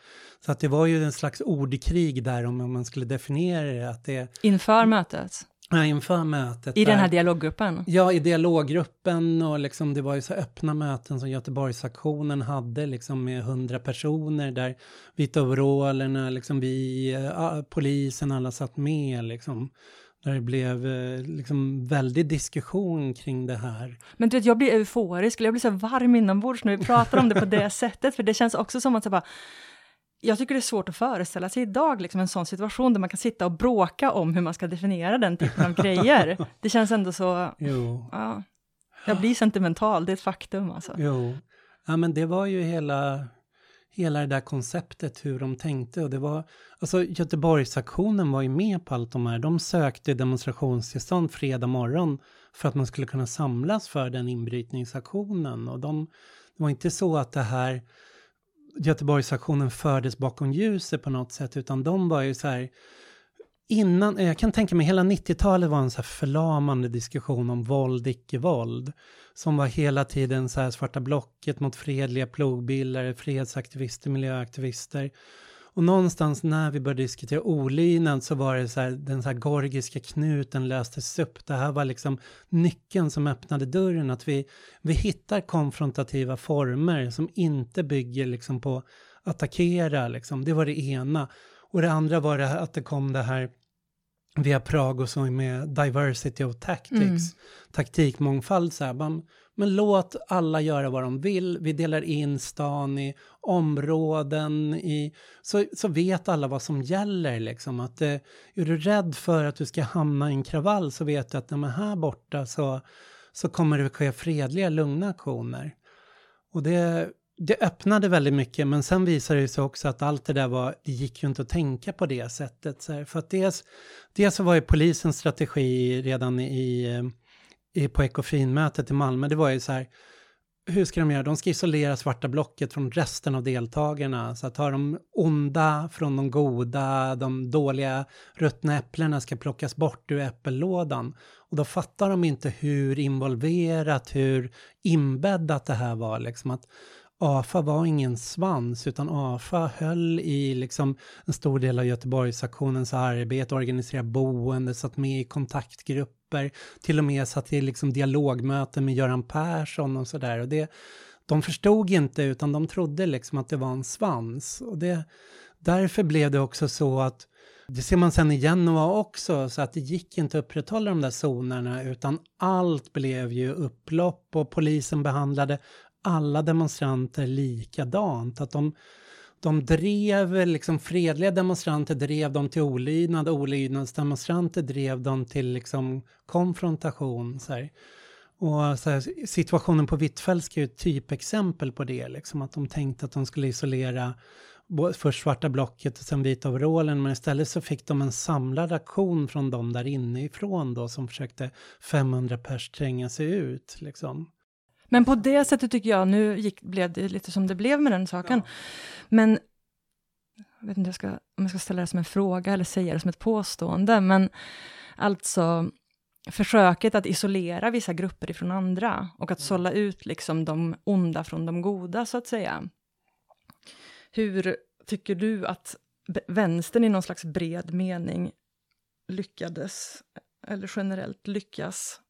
Så att det var ju en slags ordkrig där om man skulle definiera det. Att det Inför mötet? Ja, inför mötet. I där, den här dialoggruppen? Ja, i dialoggruppen och liksom det var ju så öppna möten som Göteborgsaktionen hade liksom med hundra personer där vita overalerna, liksom vi, äh, polisen, alla satt med liksom. Där det blev eh, liksom väldig diskussion kring det här. Men du vet, jag blir euforisk, jag blir så varm inombords när vi pratar om det på det sättet, för det känns också som att så bara, jag tycker det är svårt att föreställa sig idag, liksom en sån situation där man kan sitta och bråka om hur man ska definiera den typen av grejer. Det känns ändå så... Jo. Ja, jag blir sentimental, det är ett faktum alltså. Jo. Ja, men det var ju hela, hela det där konceptet, hur de tänkte. Och det var, alltså Göteborgsaktionen var ju med på allt de här. De sökte demonstrationstillstånd fredag morgon för att man skulle kunna samlas för den inbrytningsaktionen. Och de, det var inte så att det här Göteborgsaktionen fördes bakom ljuset på något sätt, utan de var ju så här, innan, jag kan tänka mig hela 90-talet var en så här förlamande diskussion om våld, icke-våld. Som var hela tiden så här svarta blocket mot fredliga plogbildare, fredsaktivister, miljöaktivister. Och någonstans när vi började diskutera olydnad så var det så här, den så här gorgiska knuten löstes upp. Det här var liksom nyckeln som öppnade dörren, att vi, vi hittar konfrontativa former som inte bygger liksom på attackera, liksom. det var det ena. Och det andra var det att det kom det här via Prag och så med diversity of tactics, mm. taktikmångfald. Så här, men låt alla göra vad de vill. Vi delar in stan i områden, i, så, så vet alla vad som gäller. Liksom. Att, eh, är du rädd för att du ska hamna i en kravall så vet du att när man här borta så, så kommer det ske fredliga, lugna aktioner. Och det, det öppnade väldigt mycket, men sen visade det sig också att allt det där var, det gick ju inte att tänka på det sättet. Så här, för att dels, dels så var ju polisens strategi redan i, eh, i på Ekofinmötet i Malmö, det var ju så här, hur ska de göra? De ska isolera svarta blocket från resten av deltagarna. Så att ta de onda från de goda, de dåliga ruttna äpplena ska plockas bort ur äppellådan. Och då fattar de inte hur involverat, hur inbäddat det här var. Liksom att AFA var ingen svans, utan AFA höll i liksom en stor del av Göteborgsaktionens arbete, organiserade boende, satt med i kontaktgrupper, till och med satt i liksom dialogmöten med Göran Persson och sådär. Och det, de förstod inte, utan de trodde liksom att det var en svans. Och det, därför blev det också så att det ser man sen i Genova också, så att det gick inte att upprätthålla de där zonerna, utan allt blev ju upplopp och polisen behandlade alla demonstranter likadant. Att de, de drev, liksom fredliga demonstranter drev dem till olydnad, olydnadsdemonstranter drev dem till liksom konfrontation. Så här. Och så här, situationen på Hvitfeldtska är ju ett typexempel på det, liksom, att de tänkte att de skulle isolera först svarta blocket och sen vita overallen, men istället så fick de en samlad aktion från de där inifrån då som försökte 500 pers tränga sig ut. Liksom. Men på det sättet tycker jag, nu gick, blev det lite som det blev med den saken, ja. men jag vet inte jag ska, om jag ska ställa det som en fråga eller säga det som ett påstående, men alltså försöket att isolera vissa grupper ifrån andra och att sålla ut liksom de onda från de goda, så att säga. Hur tycker du att vänstern i någon slags bred mening lyckades, eller generellt lyckas,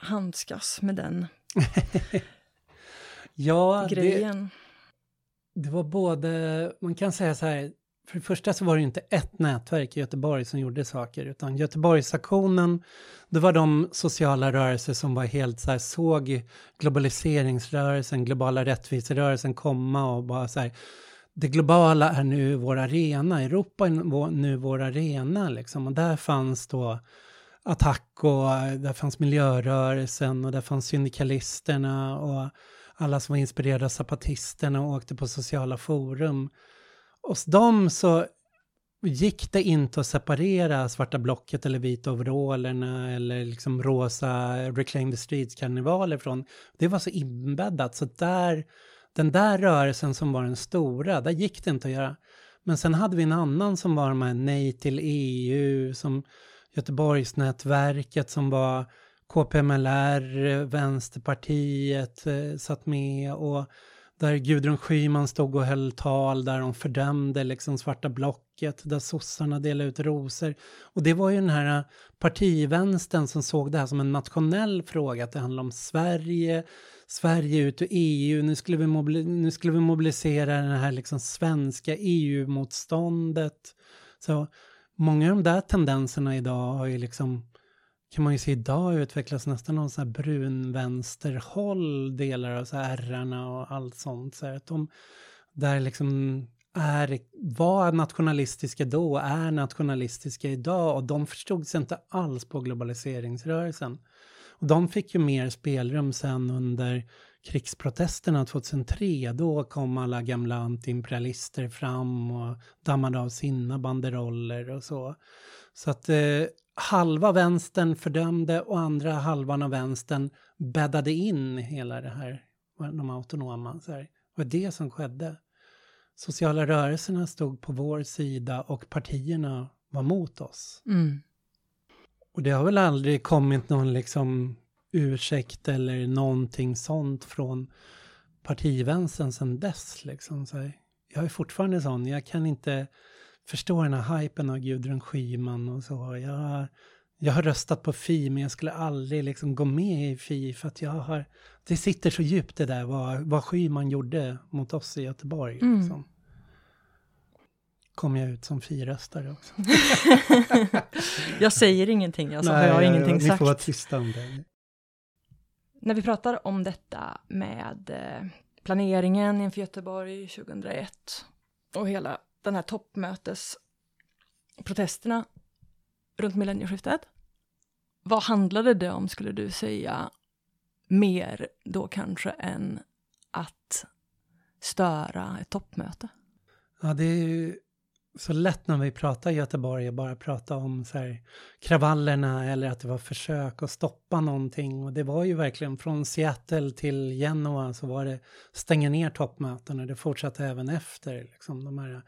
handskas med den ja, grejen? Det, det var både, man kan säga så här, för det första så var det inte ett nätverk i Göteborg som gjorde saker, utan Göteborgsaktionen, det var de sociala rörelser som var helt så här, såg globaliseringsrörelsen, globala rättviserörelsen komma och bara så här, det globala är nu vår arena, Europa är nu vår arena liksom. Och där fanns då Attack och eh, där fanns miljörörelsen och där fanns syndikalisterna och alla som var inspirerade av zapatisterna och åkte på sociala forum hos dem så gick det inte att separera svarta blocket eller vita overallerna eller liksom rosa Reclaim the Streets-karnevaler från. Det var så inbäddat så där, den där rörelsen som var den stora, där gick det inte att göra. Men sen hade vi en annan som var med Nej till EU, som Göteborgsnätverket som var KPMLR, Vänsterpartiet eh, satt med och där Gudrun Schyman stod och höll tal där de fördömde liksom svarta blocket, där sossarna delade ut rosor. Och det var ju den här eh, partivänstern som såg det här som en nationell fråga, att det handlar om Sverige, Sverige ut ur EU, nu skulle vi, nu skulle vi mobilisera det här liksom svenska EU-motståndet. Så många av de där tendenserna idag har ju liksom kan man ju se idag utvecklas nästan någon sån här brunvänsterhåll, delar av så här ärrarna och allt sånt. Så att de där liksom är, var nationalistiska då, är nationalistiska idag och de förstod sig inte alls på globaliseringsrörelsen. Och de fick ju mer spelrum sen under krigsprotesterna 2003. Då kom alla gamla antiimperialister fram och dammade av sina banderoller och så. Så att eh, halva vänstern fördömde och andra halvan av vänstern bäddade in hela det här, de autonoma. Så här. Det var det som skedde. Sociala rörelserna stod på vår sida och partierna var mot oss. Mm. Och det har väl aldrig kommit någon liksom ursäkt eller någonting sånt från partivänstern sedan dess. Liksom. Så. Jag är fortfarande sån, jag kan inte förstå den här hypen av Gudrun Schyman och så. Jag, jag har röstat på Fi, men jag skulle aldrig liksom gå med i Fi för att jag har... Det sitter så djupt det där vad, vad Schyman gjorde mot oss i Göteborg. Mm. Liksom. Kom jag ut som Fi-röstare också. jag säger ingenting, alltså Nej, har jag ingenting ni sagt. Ni får vara tysta om det. När vi pratar om detta med eh, planeringen inför Göteborg 2001 och hela den här toppmötesprotesterna runt millennieskiftet. Vad handlade det om, skulle du säga, mer då kanske än att störa ett toppmöte? Ja, det är ju så lätt när vi pratar Göteborg att bara prata om så här, kravallerna eller att det var försök att stoppa någonting. Och det var ju verkligen från Seattle till Genua så var det stänga ner toppmöten och det fortsatte även efter. Liksom, de här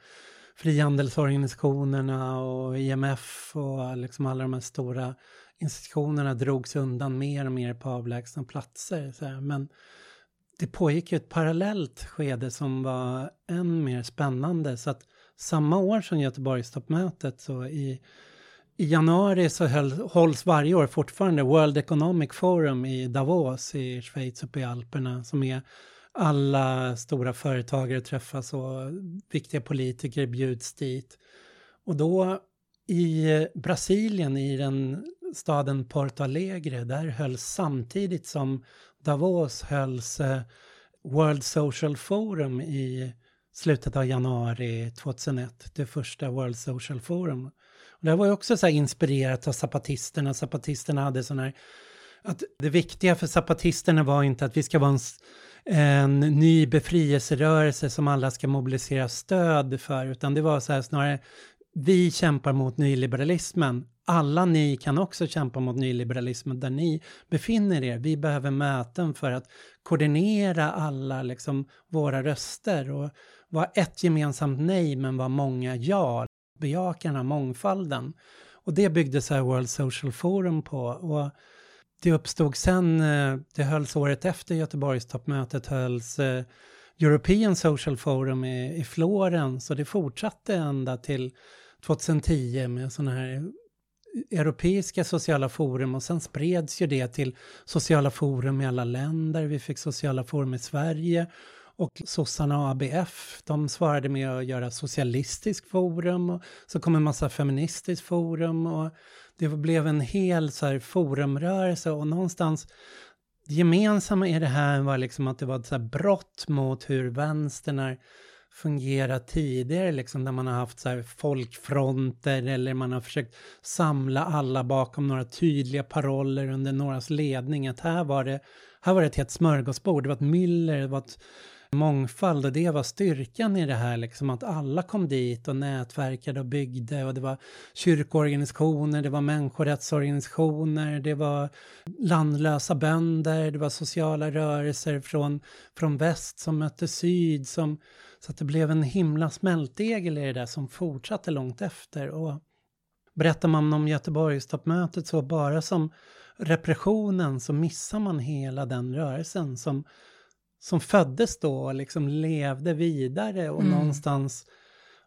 frihandelsorganisationerna och IMF och liksom alla de här stora institutionerna drogs undan mer och mer på avlägsna platser. Så här. Men det pågick ju ett parallellt skede som var än mer spännande. Så att samma år som Göteborgstoppmötet så i, i januari så höll, hålls varje år fortfarande World Economic Forum i Davos i Schweiz uppe i Alperna som är alla stora företagare träffas och viktiga politiker bjuds dit. Och då i Brasilien, i den staden Porto Alegre, där hölls samtidigt som Davos hölls eh, World Social Forum i slutet av januari 2001, det första World Social Forum. Och det var ju också så inspirerat av zapatisterna. Zapatisterna hade sån här, att det viktiga för zapatisterna var inte att vi ska vara en, en ny befrielserörelse som alla ska mobilisera stöd för, utan det var så här snarare, vi kämpar mot nyliberalismen. Alla ni kan också kämpa mot nyliberalismen där ni befinner er. Vi behöver möten för att koordinera alla liksom, våra röster och var ett gemensamt nej men var många ja. Bejaka den här mångfalden. Och det byggde så här World Social Forum på. Och det uppstod sen, eh, det hölls året efter Göteborgstoppmötet hölls eh, European Social Forum i, i Florens och det fortsatte ända till 2010 med sådana här europeiska sociala forum och sen spreds ju det till sociala forum i alla länder. Vi fick sociala forum i Sverige och sossarna och ABF, de svarade med att göra socialistisk forum och så kom en massa feministiskt forum och det blev en hel så här forumrörelse och någonstans det gemensamma i det här var liksom att det var ett så här brott mot hur vänstern är fungerat tidigare, liksom där man har haft så här folkfronter eller man har försökt samla alla bakom några tydliga paroller under någras ledning. Att här var det, här var det ett helt smörgåsbord, det var ett myller, det var ett mångfald och det var styrkan i det här, liksom att alla kom dit och nätverkade och byggde och det var kyrkoorganisationer, det var människorättsorganisationer, det var landlösa bönder, det var sociala rörelser från, från väst som mötte syd, som, så att det blev en himla smältdegel i det där som fortsatte långt efter. Och berättar man om Göteborgstoppmötet så bara som repressionen så missar man hela den rörelsen som som föddes då och liksom levde vidare och mm. någonstans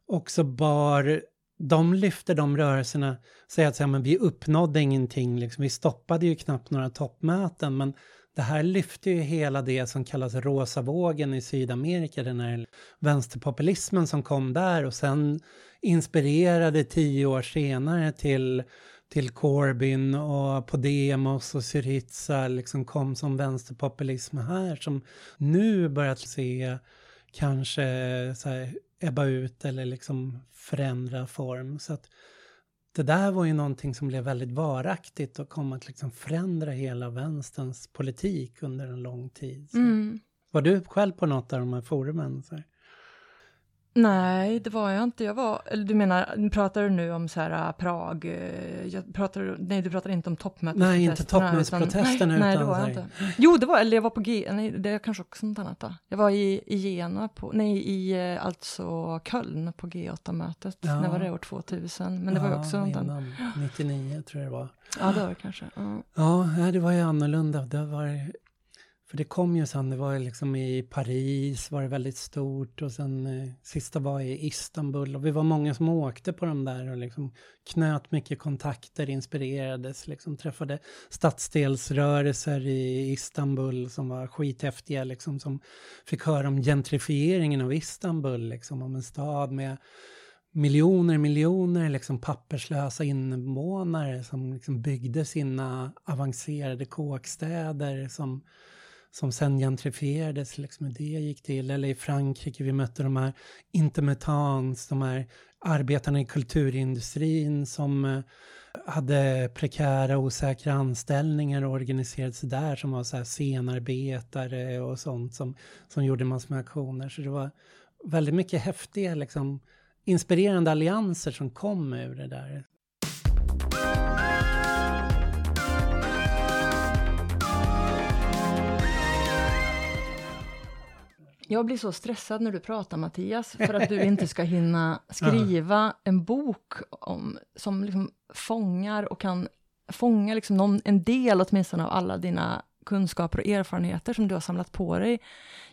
också bar, de lyfte de rörelserna, säger att men vi uppnådde ingenting, liksom, vi stoppade ju knappt några toppmöten, men det här lyfte ju hela det som kallas rosa vågen i Sydamerika, den här vänsterpopulismen som kom där och sen inspirerade tio år senare till till Corbyn och Podemos och Syriza liksom kom som vänsterpopulism här som nu börjat se kanske så här, ebba ut eller liksom förändra form. Så att det där var ju någonting som blev väldigt varaktigt och kom att liksom förändra hela vänsterns politik under en lång tid. Mm. Var du själv på något av de här forumen? Så här? Nej, det var jag inte. Jag var, eller du menar, pratar du nu om så här äh, Prag? Äh, jag pratar, nej, du pratar inte om toppmötesprotesterna. Nej, inte toppmötesprotesterna. Nej, nej, det var jag inte. Jo, det var, eller jag var på G, nej, det är kanske också något annat då. Jag var i, i Jena, på, nej, i äh, alltså Köln på G8-mötet. Ja. När var det? År 2000. Men det ja, var ju också något annat. 99 tror jag det var. Ja, det var det kanske. Ja, ja det var ju annorlunda. Det var för det kom ju sen, det var liksom i Paris var det väldigt stort och sen eh, sista var i Istanbul och vi var många som åkte på de där och liksom knöt mycket kontakter, inspirerades, liksom träffade stadsdelsrörelser i Istanbul som var skithäftiga, liksom som fick höra om gentrifieringen av Istanbul, liksom om en stad med miljoner, miljoner liksom papperslösa invånare som liksom byggde sina avancerade kåkstäder som som sen gentrifierades, liksom hur det gick till. Eller i Frankrike, vi mötte de här intermittans, de här arbetarna i kulturindustrin som eh, hade prekära osäkra anställningar och organiserade sig där som var så här scenarbetare och sånt som, som gjorde massor med aktioner. Så det var väldigt mycket häftiga, liksom, inspirerande allianser som kom ur det där. Jag blir så stressad när du pratar Mattias, för att du inte ska hinna skriva en bok om, som liksom fångar och kan fånga liksom någon, en del åtminstone av alla dina kunskaper och erfarenheter som du har samlat på dig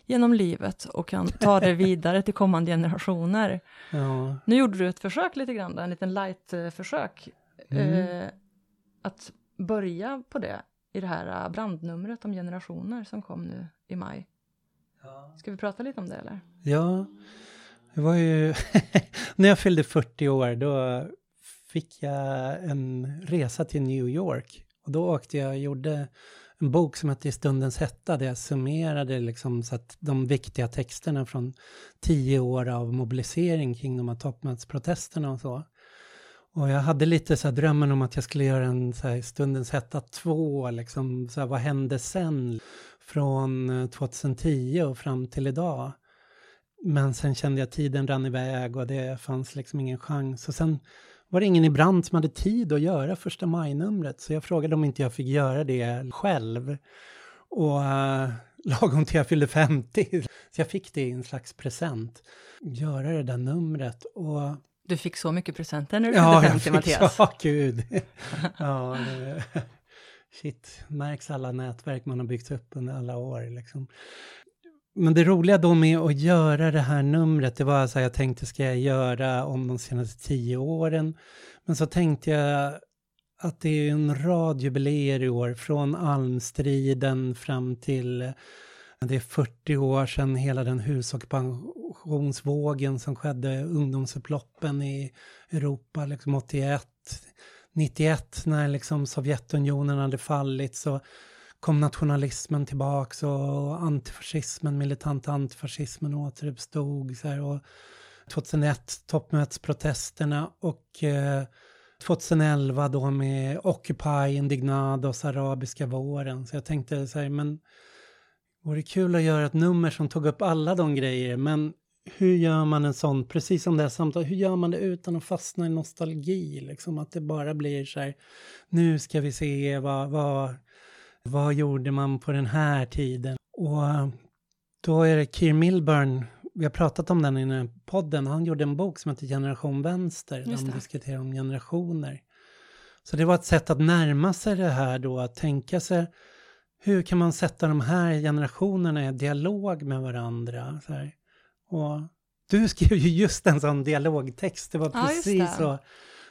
genom livet och kan ta det vidare till kommande generationer. Ja. Nu gjorde du ett försök lite grann, en liten light-försök, Mm. eh, att börja på det i det här brandnumret om generationer som kom nu i maj. Ska vi prata lite om det eller? Ja, det var ju... när jag fyllde 40 år då fick jag en resa till New York. Och då åkte jag och gjorde en bok som hette I stundens hetta där jag summerade liksom så att de viktiga texterna från tio år av mobilisering kring de här toppmötesprotesterna och så. Och jag hade lite så här drömmen om att jag skulle göra en så här stundens hetta 2, liksom så här, vad hände sen från eh, 2010 och fram till idag. Men sen kände jag att tiden rann iväg och det fanns liksom ingen chans. Och sen var det ingen i Brand som hade tid att göra första maj-numret. Så jag frågade om inte jag fick göra det själv. Och uh, lagom till jag fyllde 50. Så jag fick det i en slags present. Göra det där numret. Och Du fick så mycket presenter när du Ja, fyllde jag 50, fick, Mattias. ja, gud. ja, det, shit, märks alla nätverk man har byggt upp under alla år. Liksom. Men det roliga då med att göra det här numret, det var så här, jag tänkte ska jag göra om de senaste tio åren? Men så tänkte jag att det är en rad jubileer i år, från almstriden fram till det är 40 år sedan hela den husockupationsvågen som skedde, ungdomsupploppen i Europa, liksom 81, 91 när liksom Sovjetunionen hade fallit så kom nationalismen tillbaks och antifascismen, militanta antifascismen återuppstod. Så här, och 2001 toppmötesprotesterna och eh, 2011 då med Occupy, Indignados, arabiska våren. Så jag tänkte så här, men vore kul att göra ett nummer som tog upp alla de grejer, men hur gör man en sån, precis som det här samtalet, hur gör man det utan att fastna i nostalgi? Liksom att det bara blir så här, nu ska vi se vad, vad, vad gjorde man på den här tiden? Och eh, då är det Keir Milburn, vi har pratat om den i den här podden, han gjorde en bok som heter Generation Vänster, där det. diskuterar om generationer. Så det var ett sätt att närma sig det här då, att tänka sig hur kan man sätta de här generationerna i dialog med varandra? Så här. Och du skrev ju just en sån dialogtext, det var Ja, precis det. så,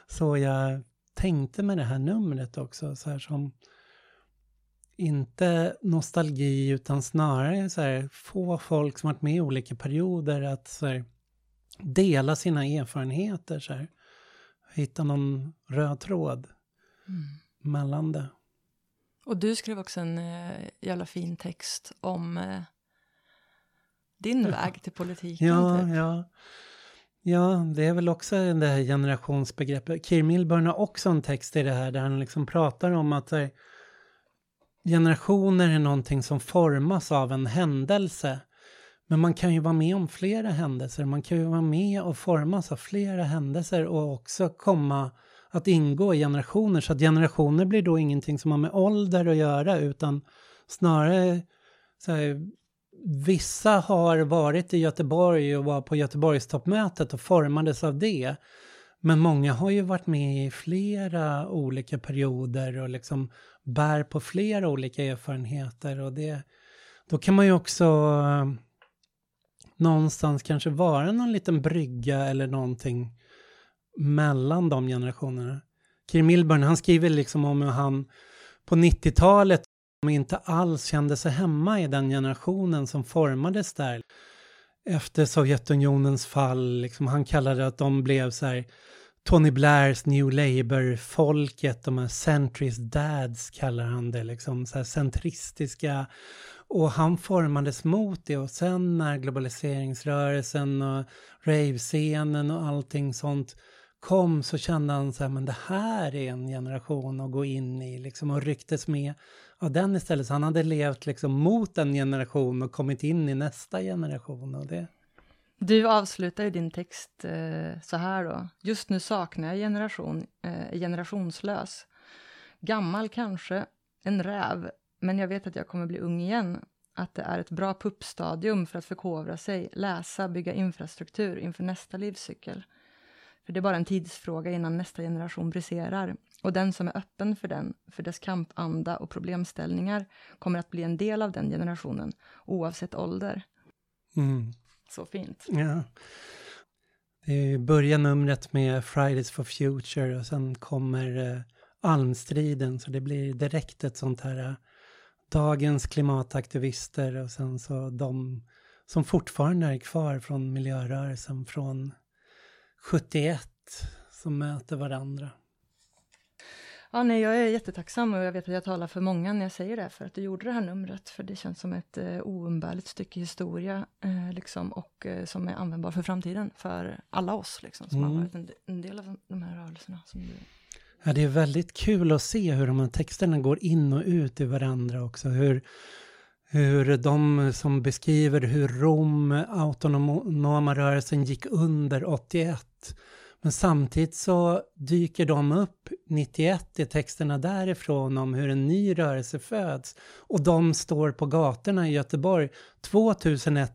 så jag tänkte med det här numret också. Så här som, inte nostalgi utan snarare så här, få folk som varit med i olika perioder att så här, dela sina erfarenheter. Så här. Hitta någon röd tråd Mm. mellan det. Och du skrev också en eh, jävla fin text om eh, din väg till politiken. Ja, typ. ja. Ja, det är väl också det här generationsbegreppet. Keir Milburn har också en text i det här där han liksom pratar om att här, generationer är någonting som formas av en händelse. Men man kan ju vara med om flera händelser. Man kan ju vara med och formas av flera händelser och också komma att ingå i generationer. Så att generationer blir då ingenting som har med ålder att göra utan snarare så här, vissa har varit i Göteborg och var på Göteborgstoppmötet och formades av det. Men många har ju varit med i flera olika perioder och liksom bär på flera olika erfarenheter. Och det, då kan man ju också eh, någonstans kanske vara någon liten brygga eller någonting mellan de generationerna. Kir Milburn, han skriver liksom om hur han på 90-talet inte alls kände sig hemma i den generationen som formades där. Efter Sovjetunionens fall, liksom, han kallade att de blev så här Tony Blairs New Labour-folket, de här centrist dads kallar han det, liksom så här centristiska. Och han formades mot det och sen när globaliseringsrörelsen och rave-scenen och allting sånt kom så kände han så här, men det här är en generation att gå in i liksom och rycktes med av den istället. Så han hade levt liksom mot en generation och kommit in i nästa generation och det. Du avslutar ju din text eh, så här då. Just nu saknar jag generation, eh, generationslös. Gammal kanske, en räv, men jag vet att jag kommer bli ung igen. Att det är ett bra puppstadium för att förkovra sig, läsa, bygga infrastruktur inför nästa livscykel. För det är bara en tidsfråga innan nästa generation briserar. Och den som är öppen för den, för dess kampanda och problemställningar, kommer att bli en del av den generationen, oavsett ålder. Mm. Så fint. Ja. Det börjar numret med Fridays for Future och sen kommer eh, almstriden, så det blir direkt ett sånt här eh, dagens klimataktivister och sen så de som fortfarande är kvar från miljörörelsen från 71 som möter varandra. Ja, nej, jag är jättetacksam och jag vet att jag talar för många när jag säger det, för att du gjorde det här numret, för det känns som ett eh, oumbärligt stycke historia, eh, liksom, och eh, som är användbar för framtiden, för alla oss, liksom, som mm. har varit en, en, del av de här rörelserna. Som du... Ja, det är väldigt kul att se hur de här texterna går in och ut i varandra också, hur hur de som beskriver hur Rom, autonoma rörelsen, gick under 81 men samtidigt så dyker de upp 91 i texterna därifrån om hur en ny rörelse föds. Och de står på gatorna i Göteborg 2001,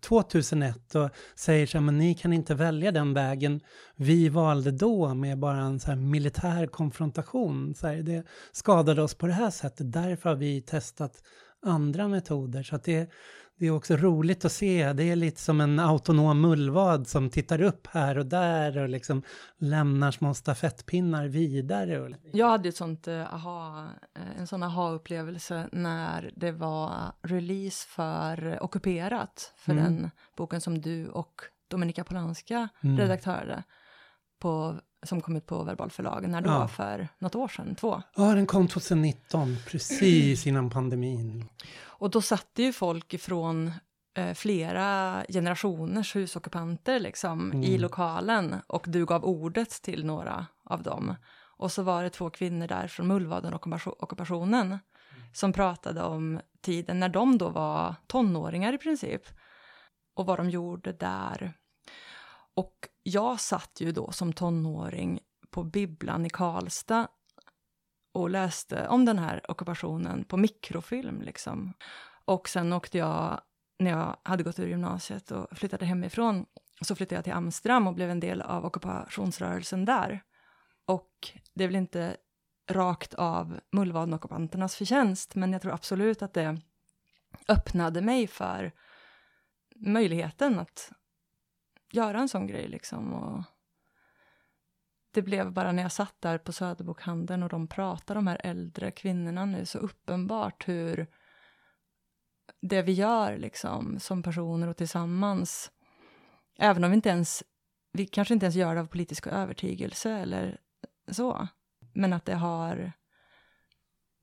2001 eh, och säger så här, men ni kan inte välja den vägen vi valde då med bara en så militär konfrontation. Så här, det skadade oss på det här sättet, därför har vi testat andra metoder. Så det, det är också roligt att se. Det är lite som en autonom mullvad som tittar upp här och där och liksom lämnar små stafettpinnar vidare. Jag hade ett sånt, uh, aha, eh, en sån aha-upplevelse när det var release för Ockuperat, för mm. den boken som du och Dominika Polanska mm. redaktörade på som kom ut på Verbal förlag, när då? Ja. För något år sedan? Två? Ja, den kom 2019, precis innan pandemin. Och då satt ju folk ifrån eh, flera generationers husockupanter liksom, mm. i lokalen och du gav ordet till några av dem. Och så var det två kvinnor där från Mullvaden-ockupationen mm. som pratade om tiden när de då var tonåringar i princip och vad de gjorde där. Och jag satt ju då som tonåring på bibblan i Karlstad och läste om den här ockupationen på mikrofilm. Liksom. Och sen åkte jag, när jag hade gått ur gymnasiet och flyttade hemifrån, så flyttade jag till Amsterdam och blev en del av ockupationsrörelsen där. Och det är väl inte rakt av mullvadenockupanternas förtjänst, men jag tror absolut att det öppnade mig för möjligheten att göra en sån grej liksom. Och det blev bara när jag satt där på Söderbokhandeln och de pratade, de här äldre kvinnorna nu, så uppenbart hur det vi gör liksom som personer och tillsammans, även om vi inte ens, vi kanske inte ens gör det av politisk övertygelse eller så, men att det har,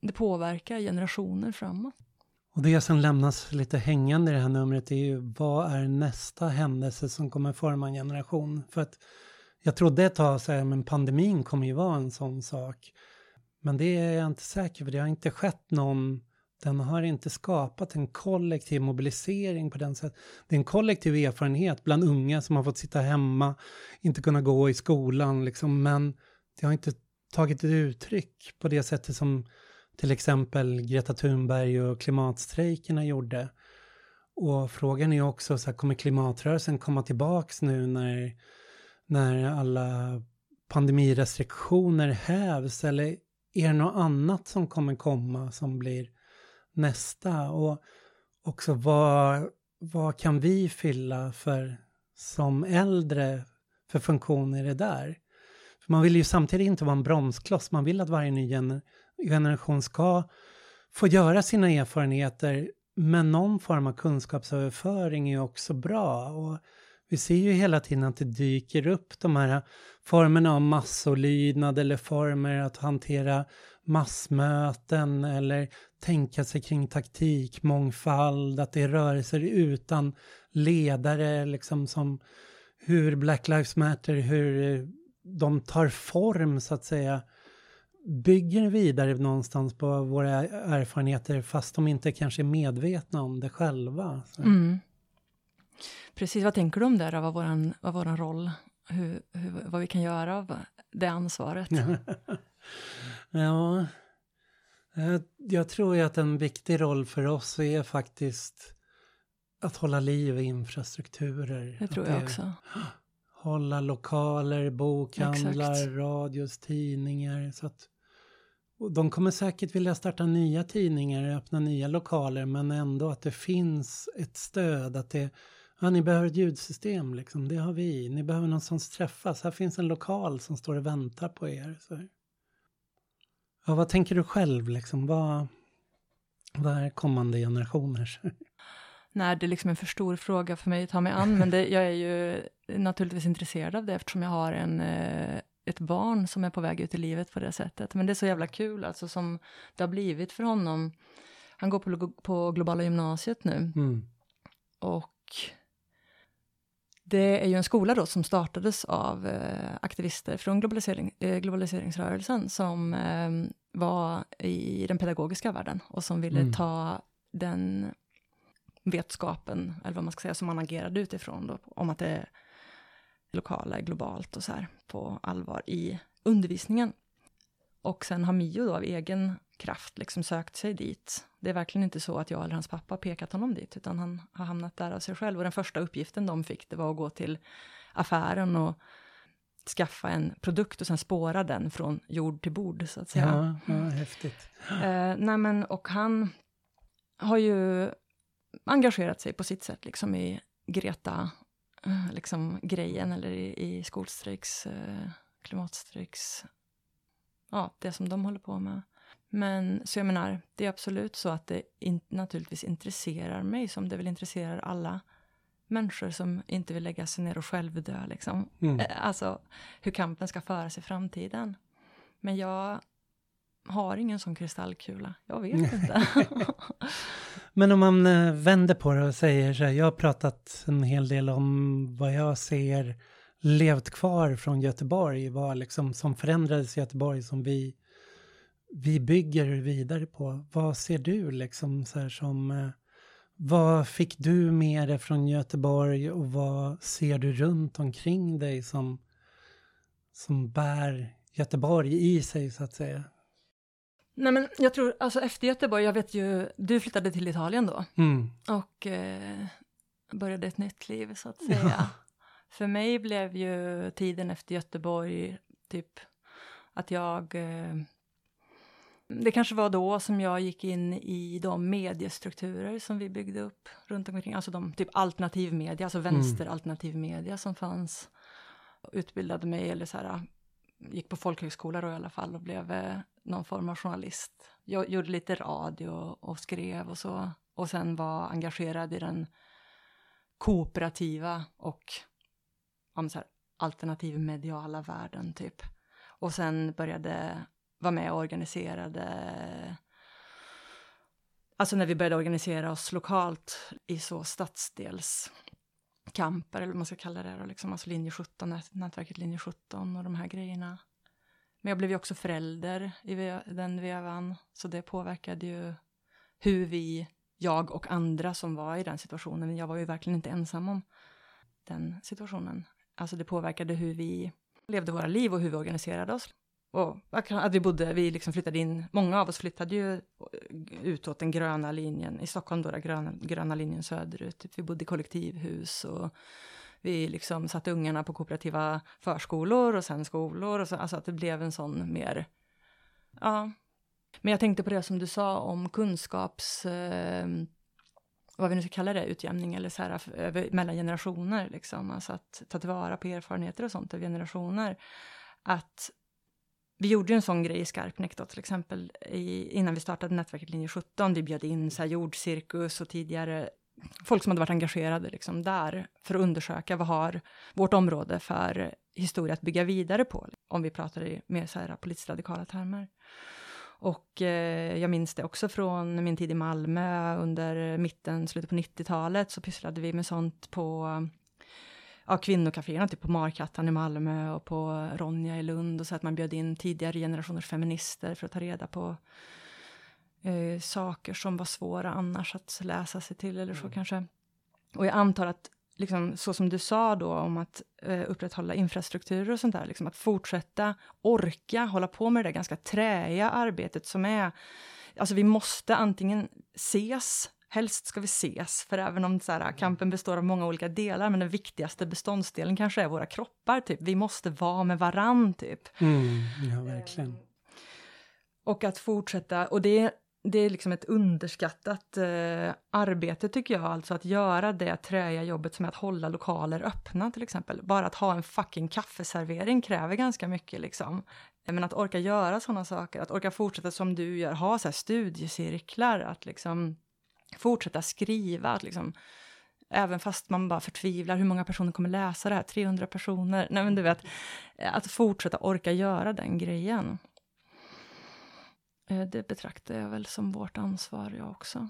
det påverkar generationer framåt. Och det som lämnas lite hängande i det här numret är ju vad är nästa händelse som kommer forma en generation? För att jag trodde ett tag så här, men pandemin kommer ju vara en sån sak. Men det är jag inte säker på, det har inte skett någon, den har inte skapat en kollektiv mobilisering på den sättet. Det är en kollektiv erfarenhet bland unga som har fått sitta hemma, inte kunna gå i skolan liksom, men det har inte tagit ett uttryck på det sättet som till exempel Greta Thunberg och klimatstrejkerna gjorde. Och frågan är också, så här, kommer klimatrörelsen komma tillbaks nu när, när alla pandemirestriktioner hävs eller är det något annat som kommer komma som blir nästa? Och också vad, vad kan vi fylla för som äldre för funktioner i det där? För man vill ju samtidigt inte vara en bromskloss, man vill att varje ny generation ska få göra sina erfarenheter, men någon form av kunskapsöverföring är också bra. Och vi ser ju hela tiden att det dyker upp de här formerna av massolydnad eller former att hantera massmöten eller tänka sig kring taktik, mångfald, att det är rörelser utan ledare, liksom som hur Black Lives Matter, hur de tar form så att säga bygger vidare någonstans på våra erfarenheter fast de inte kanske är medvetna om det själva. Mm. Precis, vad tänker du om det då, vad våran, vad våran roll, hur, hur, vad vi kan göra av det ansvaret? ja, jag tror ju att en viktig roll för oss är faktiskt att hålla liv i infrastrukturer. Det tror jag också. hålla lokaler, bokhandlar, Exakt. radios, tidningar. Så att, och de kommer säkert vilja starta nya tidningar, öppna nya lokaler, men ändå att det finns ett stöd. Att det, ja, ni behöver ett ljudsystem, liksom. det har vi. Ni behöver någon som träffas. Här finns en lokal som står och väntar på er. Så. Ja, vad tänker du själv? Liksom? Vad, vad är kommande generationers? Nej, det är liksom en för stor fråga för mig att ta mig an, men det, jag är ju naturligtvis intresserad av det eftersom jag har en, eh, ett barn som är på väg ut i livet på det sättet. Men det är så jävla kul alltså som det har blivit för honom. Han går på, på globala gymnasiet nu Mm. och det är ju en skola då som startades av eh, aktivister från globalisering, eh, globaliseringsrörelsen som eh, var i den pedagogiska världen och som ville Mm. ta den vetskapen, eller vad man ska säga, som man agerade utifrån då, om att det lokala, globalt och så här, på allvar i undervisningen. Och sen har Mio då av egen kraft liksom sökt sig dit. Det är verkligen inte så att jag eller hans pappa har pekat honom dit, utan han har hamnat där av sig själv. Och den första uppgiften de fick, det var att gå till affären och skaffa en produkt och sen spåra den från jord till bord, så att säga. Ja, ja, häftigt. Eh, nej men, och han har ju engagerat sig på sitt sätt liksom i Greta, liksom grejen eller i, i skolstrejks, eh, klimatstrejks, ja, det som de håller på med. Men så jag menar, det är absolut så att det in, naturligtvis intresserar mig som det väl intresserar alla människor som inte vill lägga sig ner och självdö liksom. Mm. Eh, Alltså hur kampen ska föras i framtiden. Men jag har ingen sån kristallkula. Jag vet inte. Men om man eh, vänder på det och säger så här, jag har pratat en hel del om vad jag ser levt kvar från Göteborg, vad liksom som förändrades i Göteborg som vi, vi bygger vidare på. Vad ser du liksom så här som, eh, vad fick du med dig från Göteborg och vad ser du runt omkring dig som, som bär Göteborg i sig så att säga? Nej men jag tror, alltså efter Göteborg, jag vet ju, du flyttade till Italien då Mm. och eh, började ett nytt liv så att säga. För mig blev ju tiden efter Göteborg typ att jag eh, det kanske var då som jag gick in i de mediestrukturer som vi byggde upp runt omkring, alltså de typ alternativ media, alltså vänster alternativ media som fanns. Utbildade mig, eller så här, gick på folkhögskola då i alla fall och blev eh, någon form av journalist. Jag gjorde lite radio och skrev och så. Och sen var engagerad i den kooperativa och så här, alternativmediala världen typ. Och sen började vara med och organiserade Alltså när vi började organisera oss lokalt i så stadsdelskamper, eller vad man ska kalla det, då, liksom, alltså linje 17, nätverket linje 17 och de här grejerna. Men jag blev ju också förälder i den vevan, så det påverkade ju hur vi, jag och andra som var i den situationen, men jag var ju verkligen inte ensam om den situationen. Alltså det påverkade hur vi levde våra liv och hur vi organiserade oss. Och att vi bodde, vi liksom flyttade in, många av oss flyttade ju utåt den gröna linjen, i Stockholm då, den gröna, gröna linjen söderut. Typ, vi bodde i kollektivhus och vi liksom satte ungarna på kooperativa förskolor och sen skolor. Och så, alltså att det blev en sån mer, ja. Men jag tänkte på det som du sa om kunskaps, eh, vad vi nu ska kalla det, utjämning eller så här över, mellan generationer liksom. Alltså att ta tillvara på erfarenheter och sånt över generationer. Att vi gjorde ju en sån grej i Skarpnäck då till exempel i, innan vi startade nätverket linje 17. Vi bjöd in så här jordcirkus och tidigare folk som hade varit engagerade liksom där för att undersöka vad har vårt område för historia att bygga vidare på, om vi pratar i mer så här politiskt radikala termer. Och eh, jag minns det också från min tid i Malmö under mitten, slutet på 90-talet så pysslade vi med sånt på ja, kvinnokaféerna, typ på Markattan i Malmö och på Ronja i Lund och så att man bjöd in tidigare generationers feminister för att ta reda på eh, saker som var svåra annars att läsa sig till eller så Mm. kanske. Och jag antar att liksom, så som du sa då om att eh, upprätthålla infrastrukturer och sånt där, liksom att fortsätta orka hålla på med det där ganska träiga arbetet som är, alltså vi måste antingen ses helst ska vi ses, för även om så här, kampen består av många olika delar, men den viktigaste beståndsdelen kanske är våra kroppar, typ. Vi måste vara med varann, typ. Mm, ja, verkligen. Och att fortsätta, och det, det är liksom ett underskattat eh, arbete tycker jag, alltså att göra det träiga jobbet som är att hålla lokaler öppna till exempel. Bara att ha en fucking kaffeservering kräver ganska mycket liksom. Men att orka göra sådana saker, att orka fortsätta som du gör, ha så här studiecirklar, att liksom fortsätta skriva, att liksom Även fast man bara förtvivlar, hur många personer kommer läsa det här? 300 personer? Nej men du vet, att fortsätta orka göra den grejen. Eh, det betraktar jag väl som vårt ansvar jag också.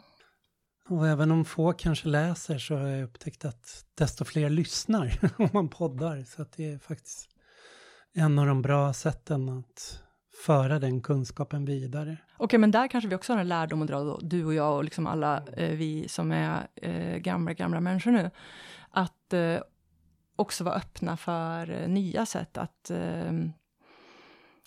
Och även om få kanske läser så har jag upptäckt att desto fler lyssnar om man poddar. Så att det är faktiskt en av de bra sätten att föra den kunskapen vidare. Okej, men där kanske vi också har en lärdom att dra, då, du och jag och liksom alla eh, vi som är eh, gamla, gamla människor nu. Att eh, också vara öppna för eh, nya sätt att eh,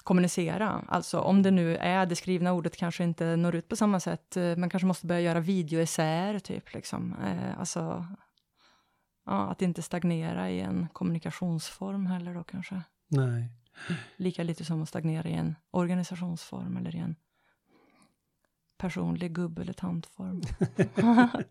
kommunicera. Alltså om det nu är det skrivna ordet kanske inte når ut på samma sätt. Eh, man kanske måste börja göra videoessäer, typ. Liksom. Eh, alltså, ja, att inte stagnera i en kommunikationsform heller då kanske. Nej. Lika lite som att stagnera i en organisationsform eller i en personlig gubb eller tantform.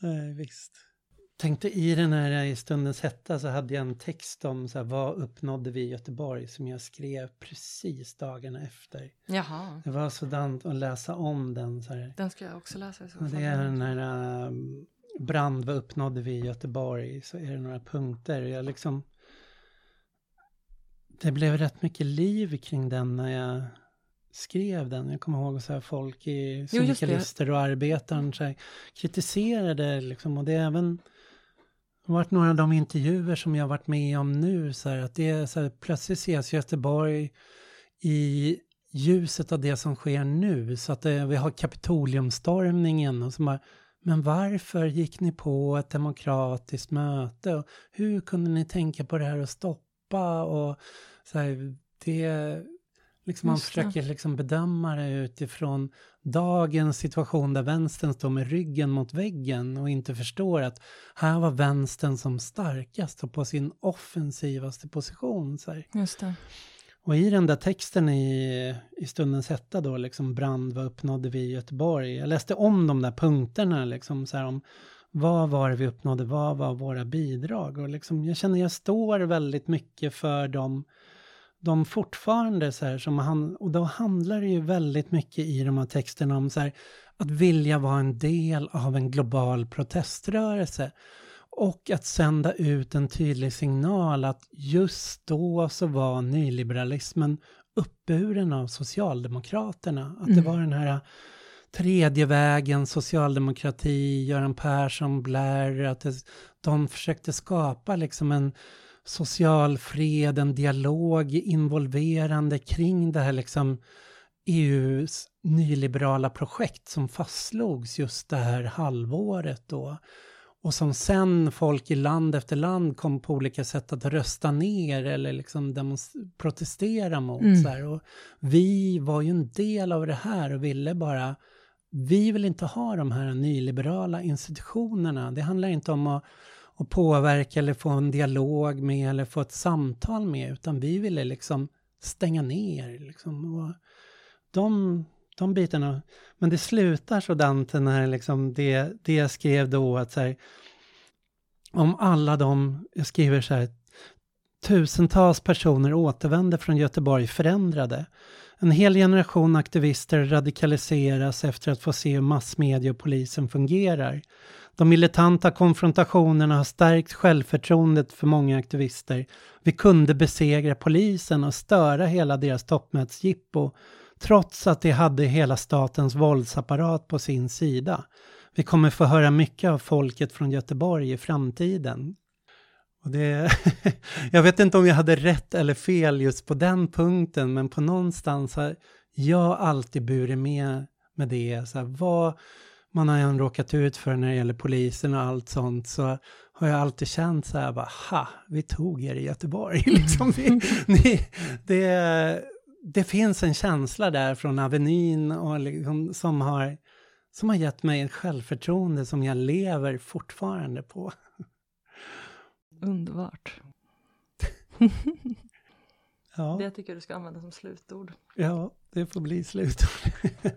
Nej, visst tänkte i den här i stundens hetta så hade jag en text om så här, vad uppnådde vi i Göteborg som jag skrev precis dagarna efter. Jaha. Det var sådant att läsa om den. Så här. Den ska jag också läsa så. Det är den här um, brand, vad uppnådde vi i Göteborg? Så är det några punkter. Jag liksom... Det blev rätt mycket liv kring den när jag skrev den. Jag kommer ihåg att folk i syndikalister och arbetaren så här, kritiserade liksom. Och det är även det har varit några av de intervjuer som jag varit med om nu, så här, att det är så här, plötsligt ses Göteborg i ljuset av det som sker nu, så att det, vi har Kapitoliumstormningen och så bara, men varför gick ni på ett demokratiskt möte? Och hur kunde ni tänka på det här och stoppa? Och så här, det, Liksom man försöker liksom bedöma det utifrån dagens situation där vänstern står med ryggen mot väggen och inte förstår att här var vänstern som starkast och på sin offensivaste position. Så. Och i den där texten i, i stundens hetta då, liksom brand, vad uppnådde vi i Göteborg? Jag läste om de där punkterna, liksom så här om vad var det vi uppnådde, vad var våra bidrag? Och liksom, jag känner jag står väldigt mycket för de de fortfarande så här som han, och då handlar det ju väldigt mycket i de här texterna om så här, att vilja vara en del av en global proteströrelse. Och att sända ut en tydlig signal att just då så var nyliberalismen uppburen av Socialdemokraterna. Att mm. det var den här tredje vägen, socialdemokrati, Göran Persson, Blair, att det, de försökte skapa liksom en social fred, en dialog involverande kring det här liksom EUs nyliberala projekt som fastslogs just det här halvåret då. Och som sen folk i land efter land kom på olika sätt att rösta ner eller liksom protestera mot. Mm. Så här. Och vi var ju en del av det här och ville bara, vi vill inte ha de här nyliberala institutionerna. Det handlar inte om att och påverka eller få en dialog med eller få ett samtal med, utan vi ville liksom stänga ner. Liksom. Och de, de bitarna. Men det slutar sådant när liksom det, det jag skrev då, att så här, om alla de, jag skriver så här, tusentals personer återvänder från Göteborg förändrade. En hel generation aktivister radikaliseras efter att få se hur massmedia och polisen fungerar. De militanta konfrontationerna har stärkt självförtroendet för många aktivister. Vi kunde besegra polisen och störa hela deras toppmötesjippo trots att de hade hela statens våldsapparat på sin sida. Vi kommer få höra mycket av folket från Göteborg i framtiden. Och det, jag vet inte om jag hade rätt eller fel just på den punkten, men på någonstans har jag alltid burit med med det. Så här, vad, man har än råkat ut för när det gäller polisen och allt sånt så har jag alltid känt så här bara, ha, vi tog er i Göteborg. liksom, det, det, det, det, finns en känsla där från Avenyn och liksom, som, har, som har gett mig ett självförtroende som jag lever fortfarande på. Underbart. ja. Det tycker jag du ska använda som slutord. Ja, det får bli slutord.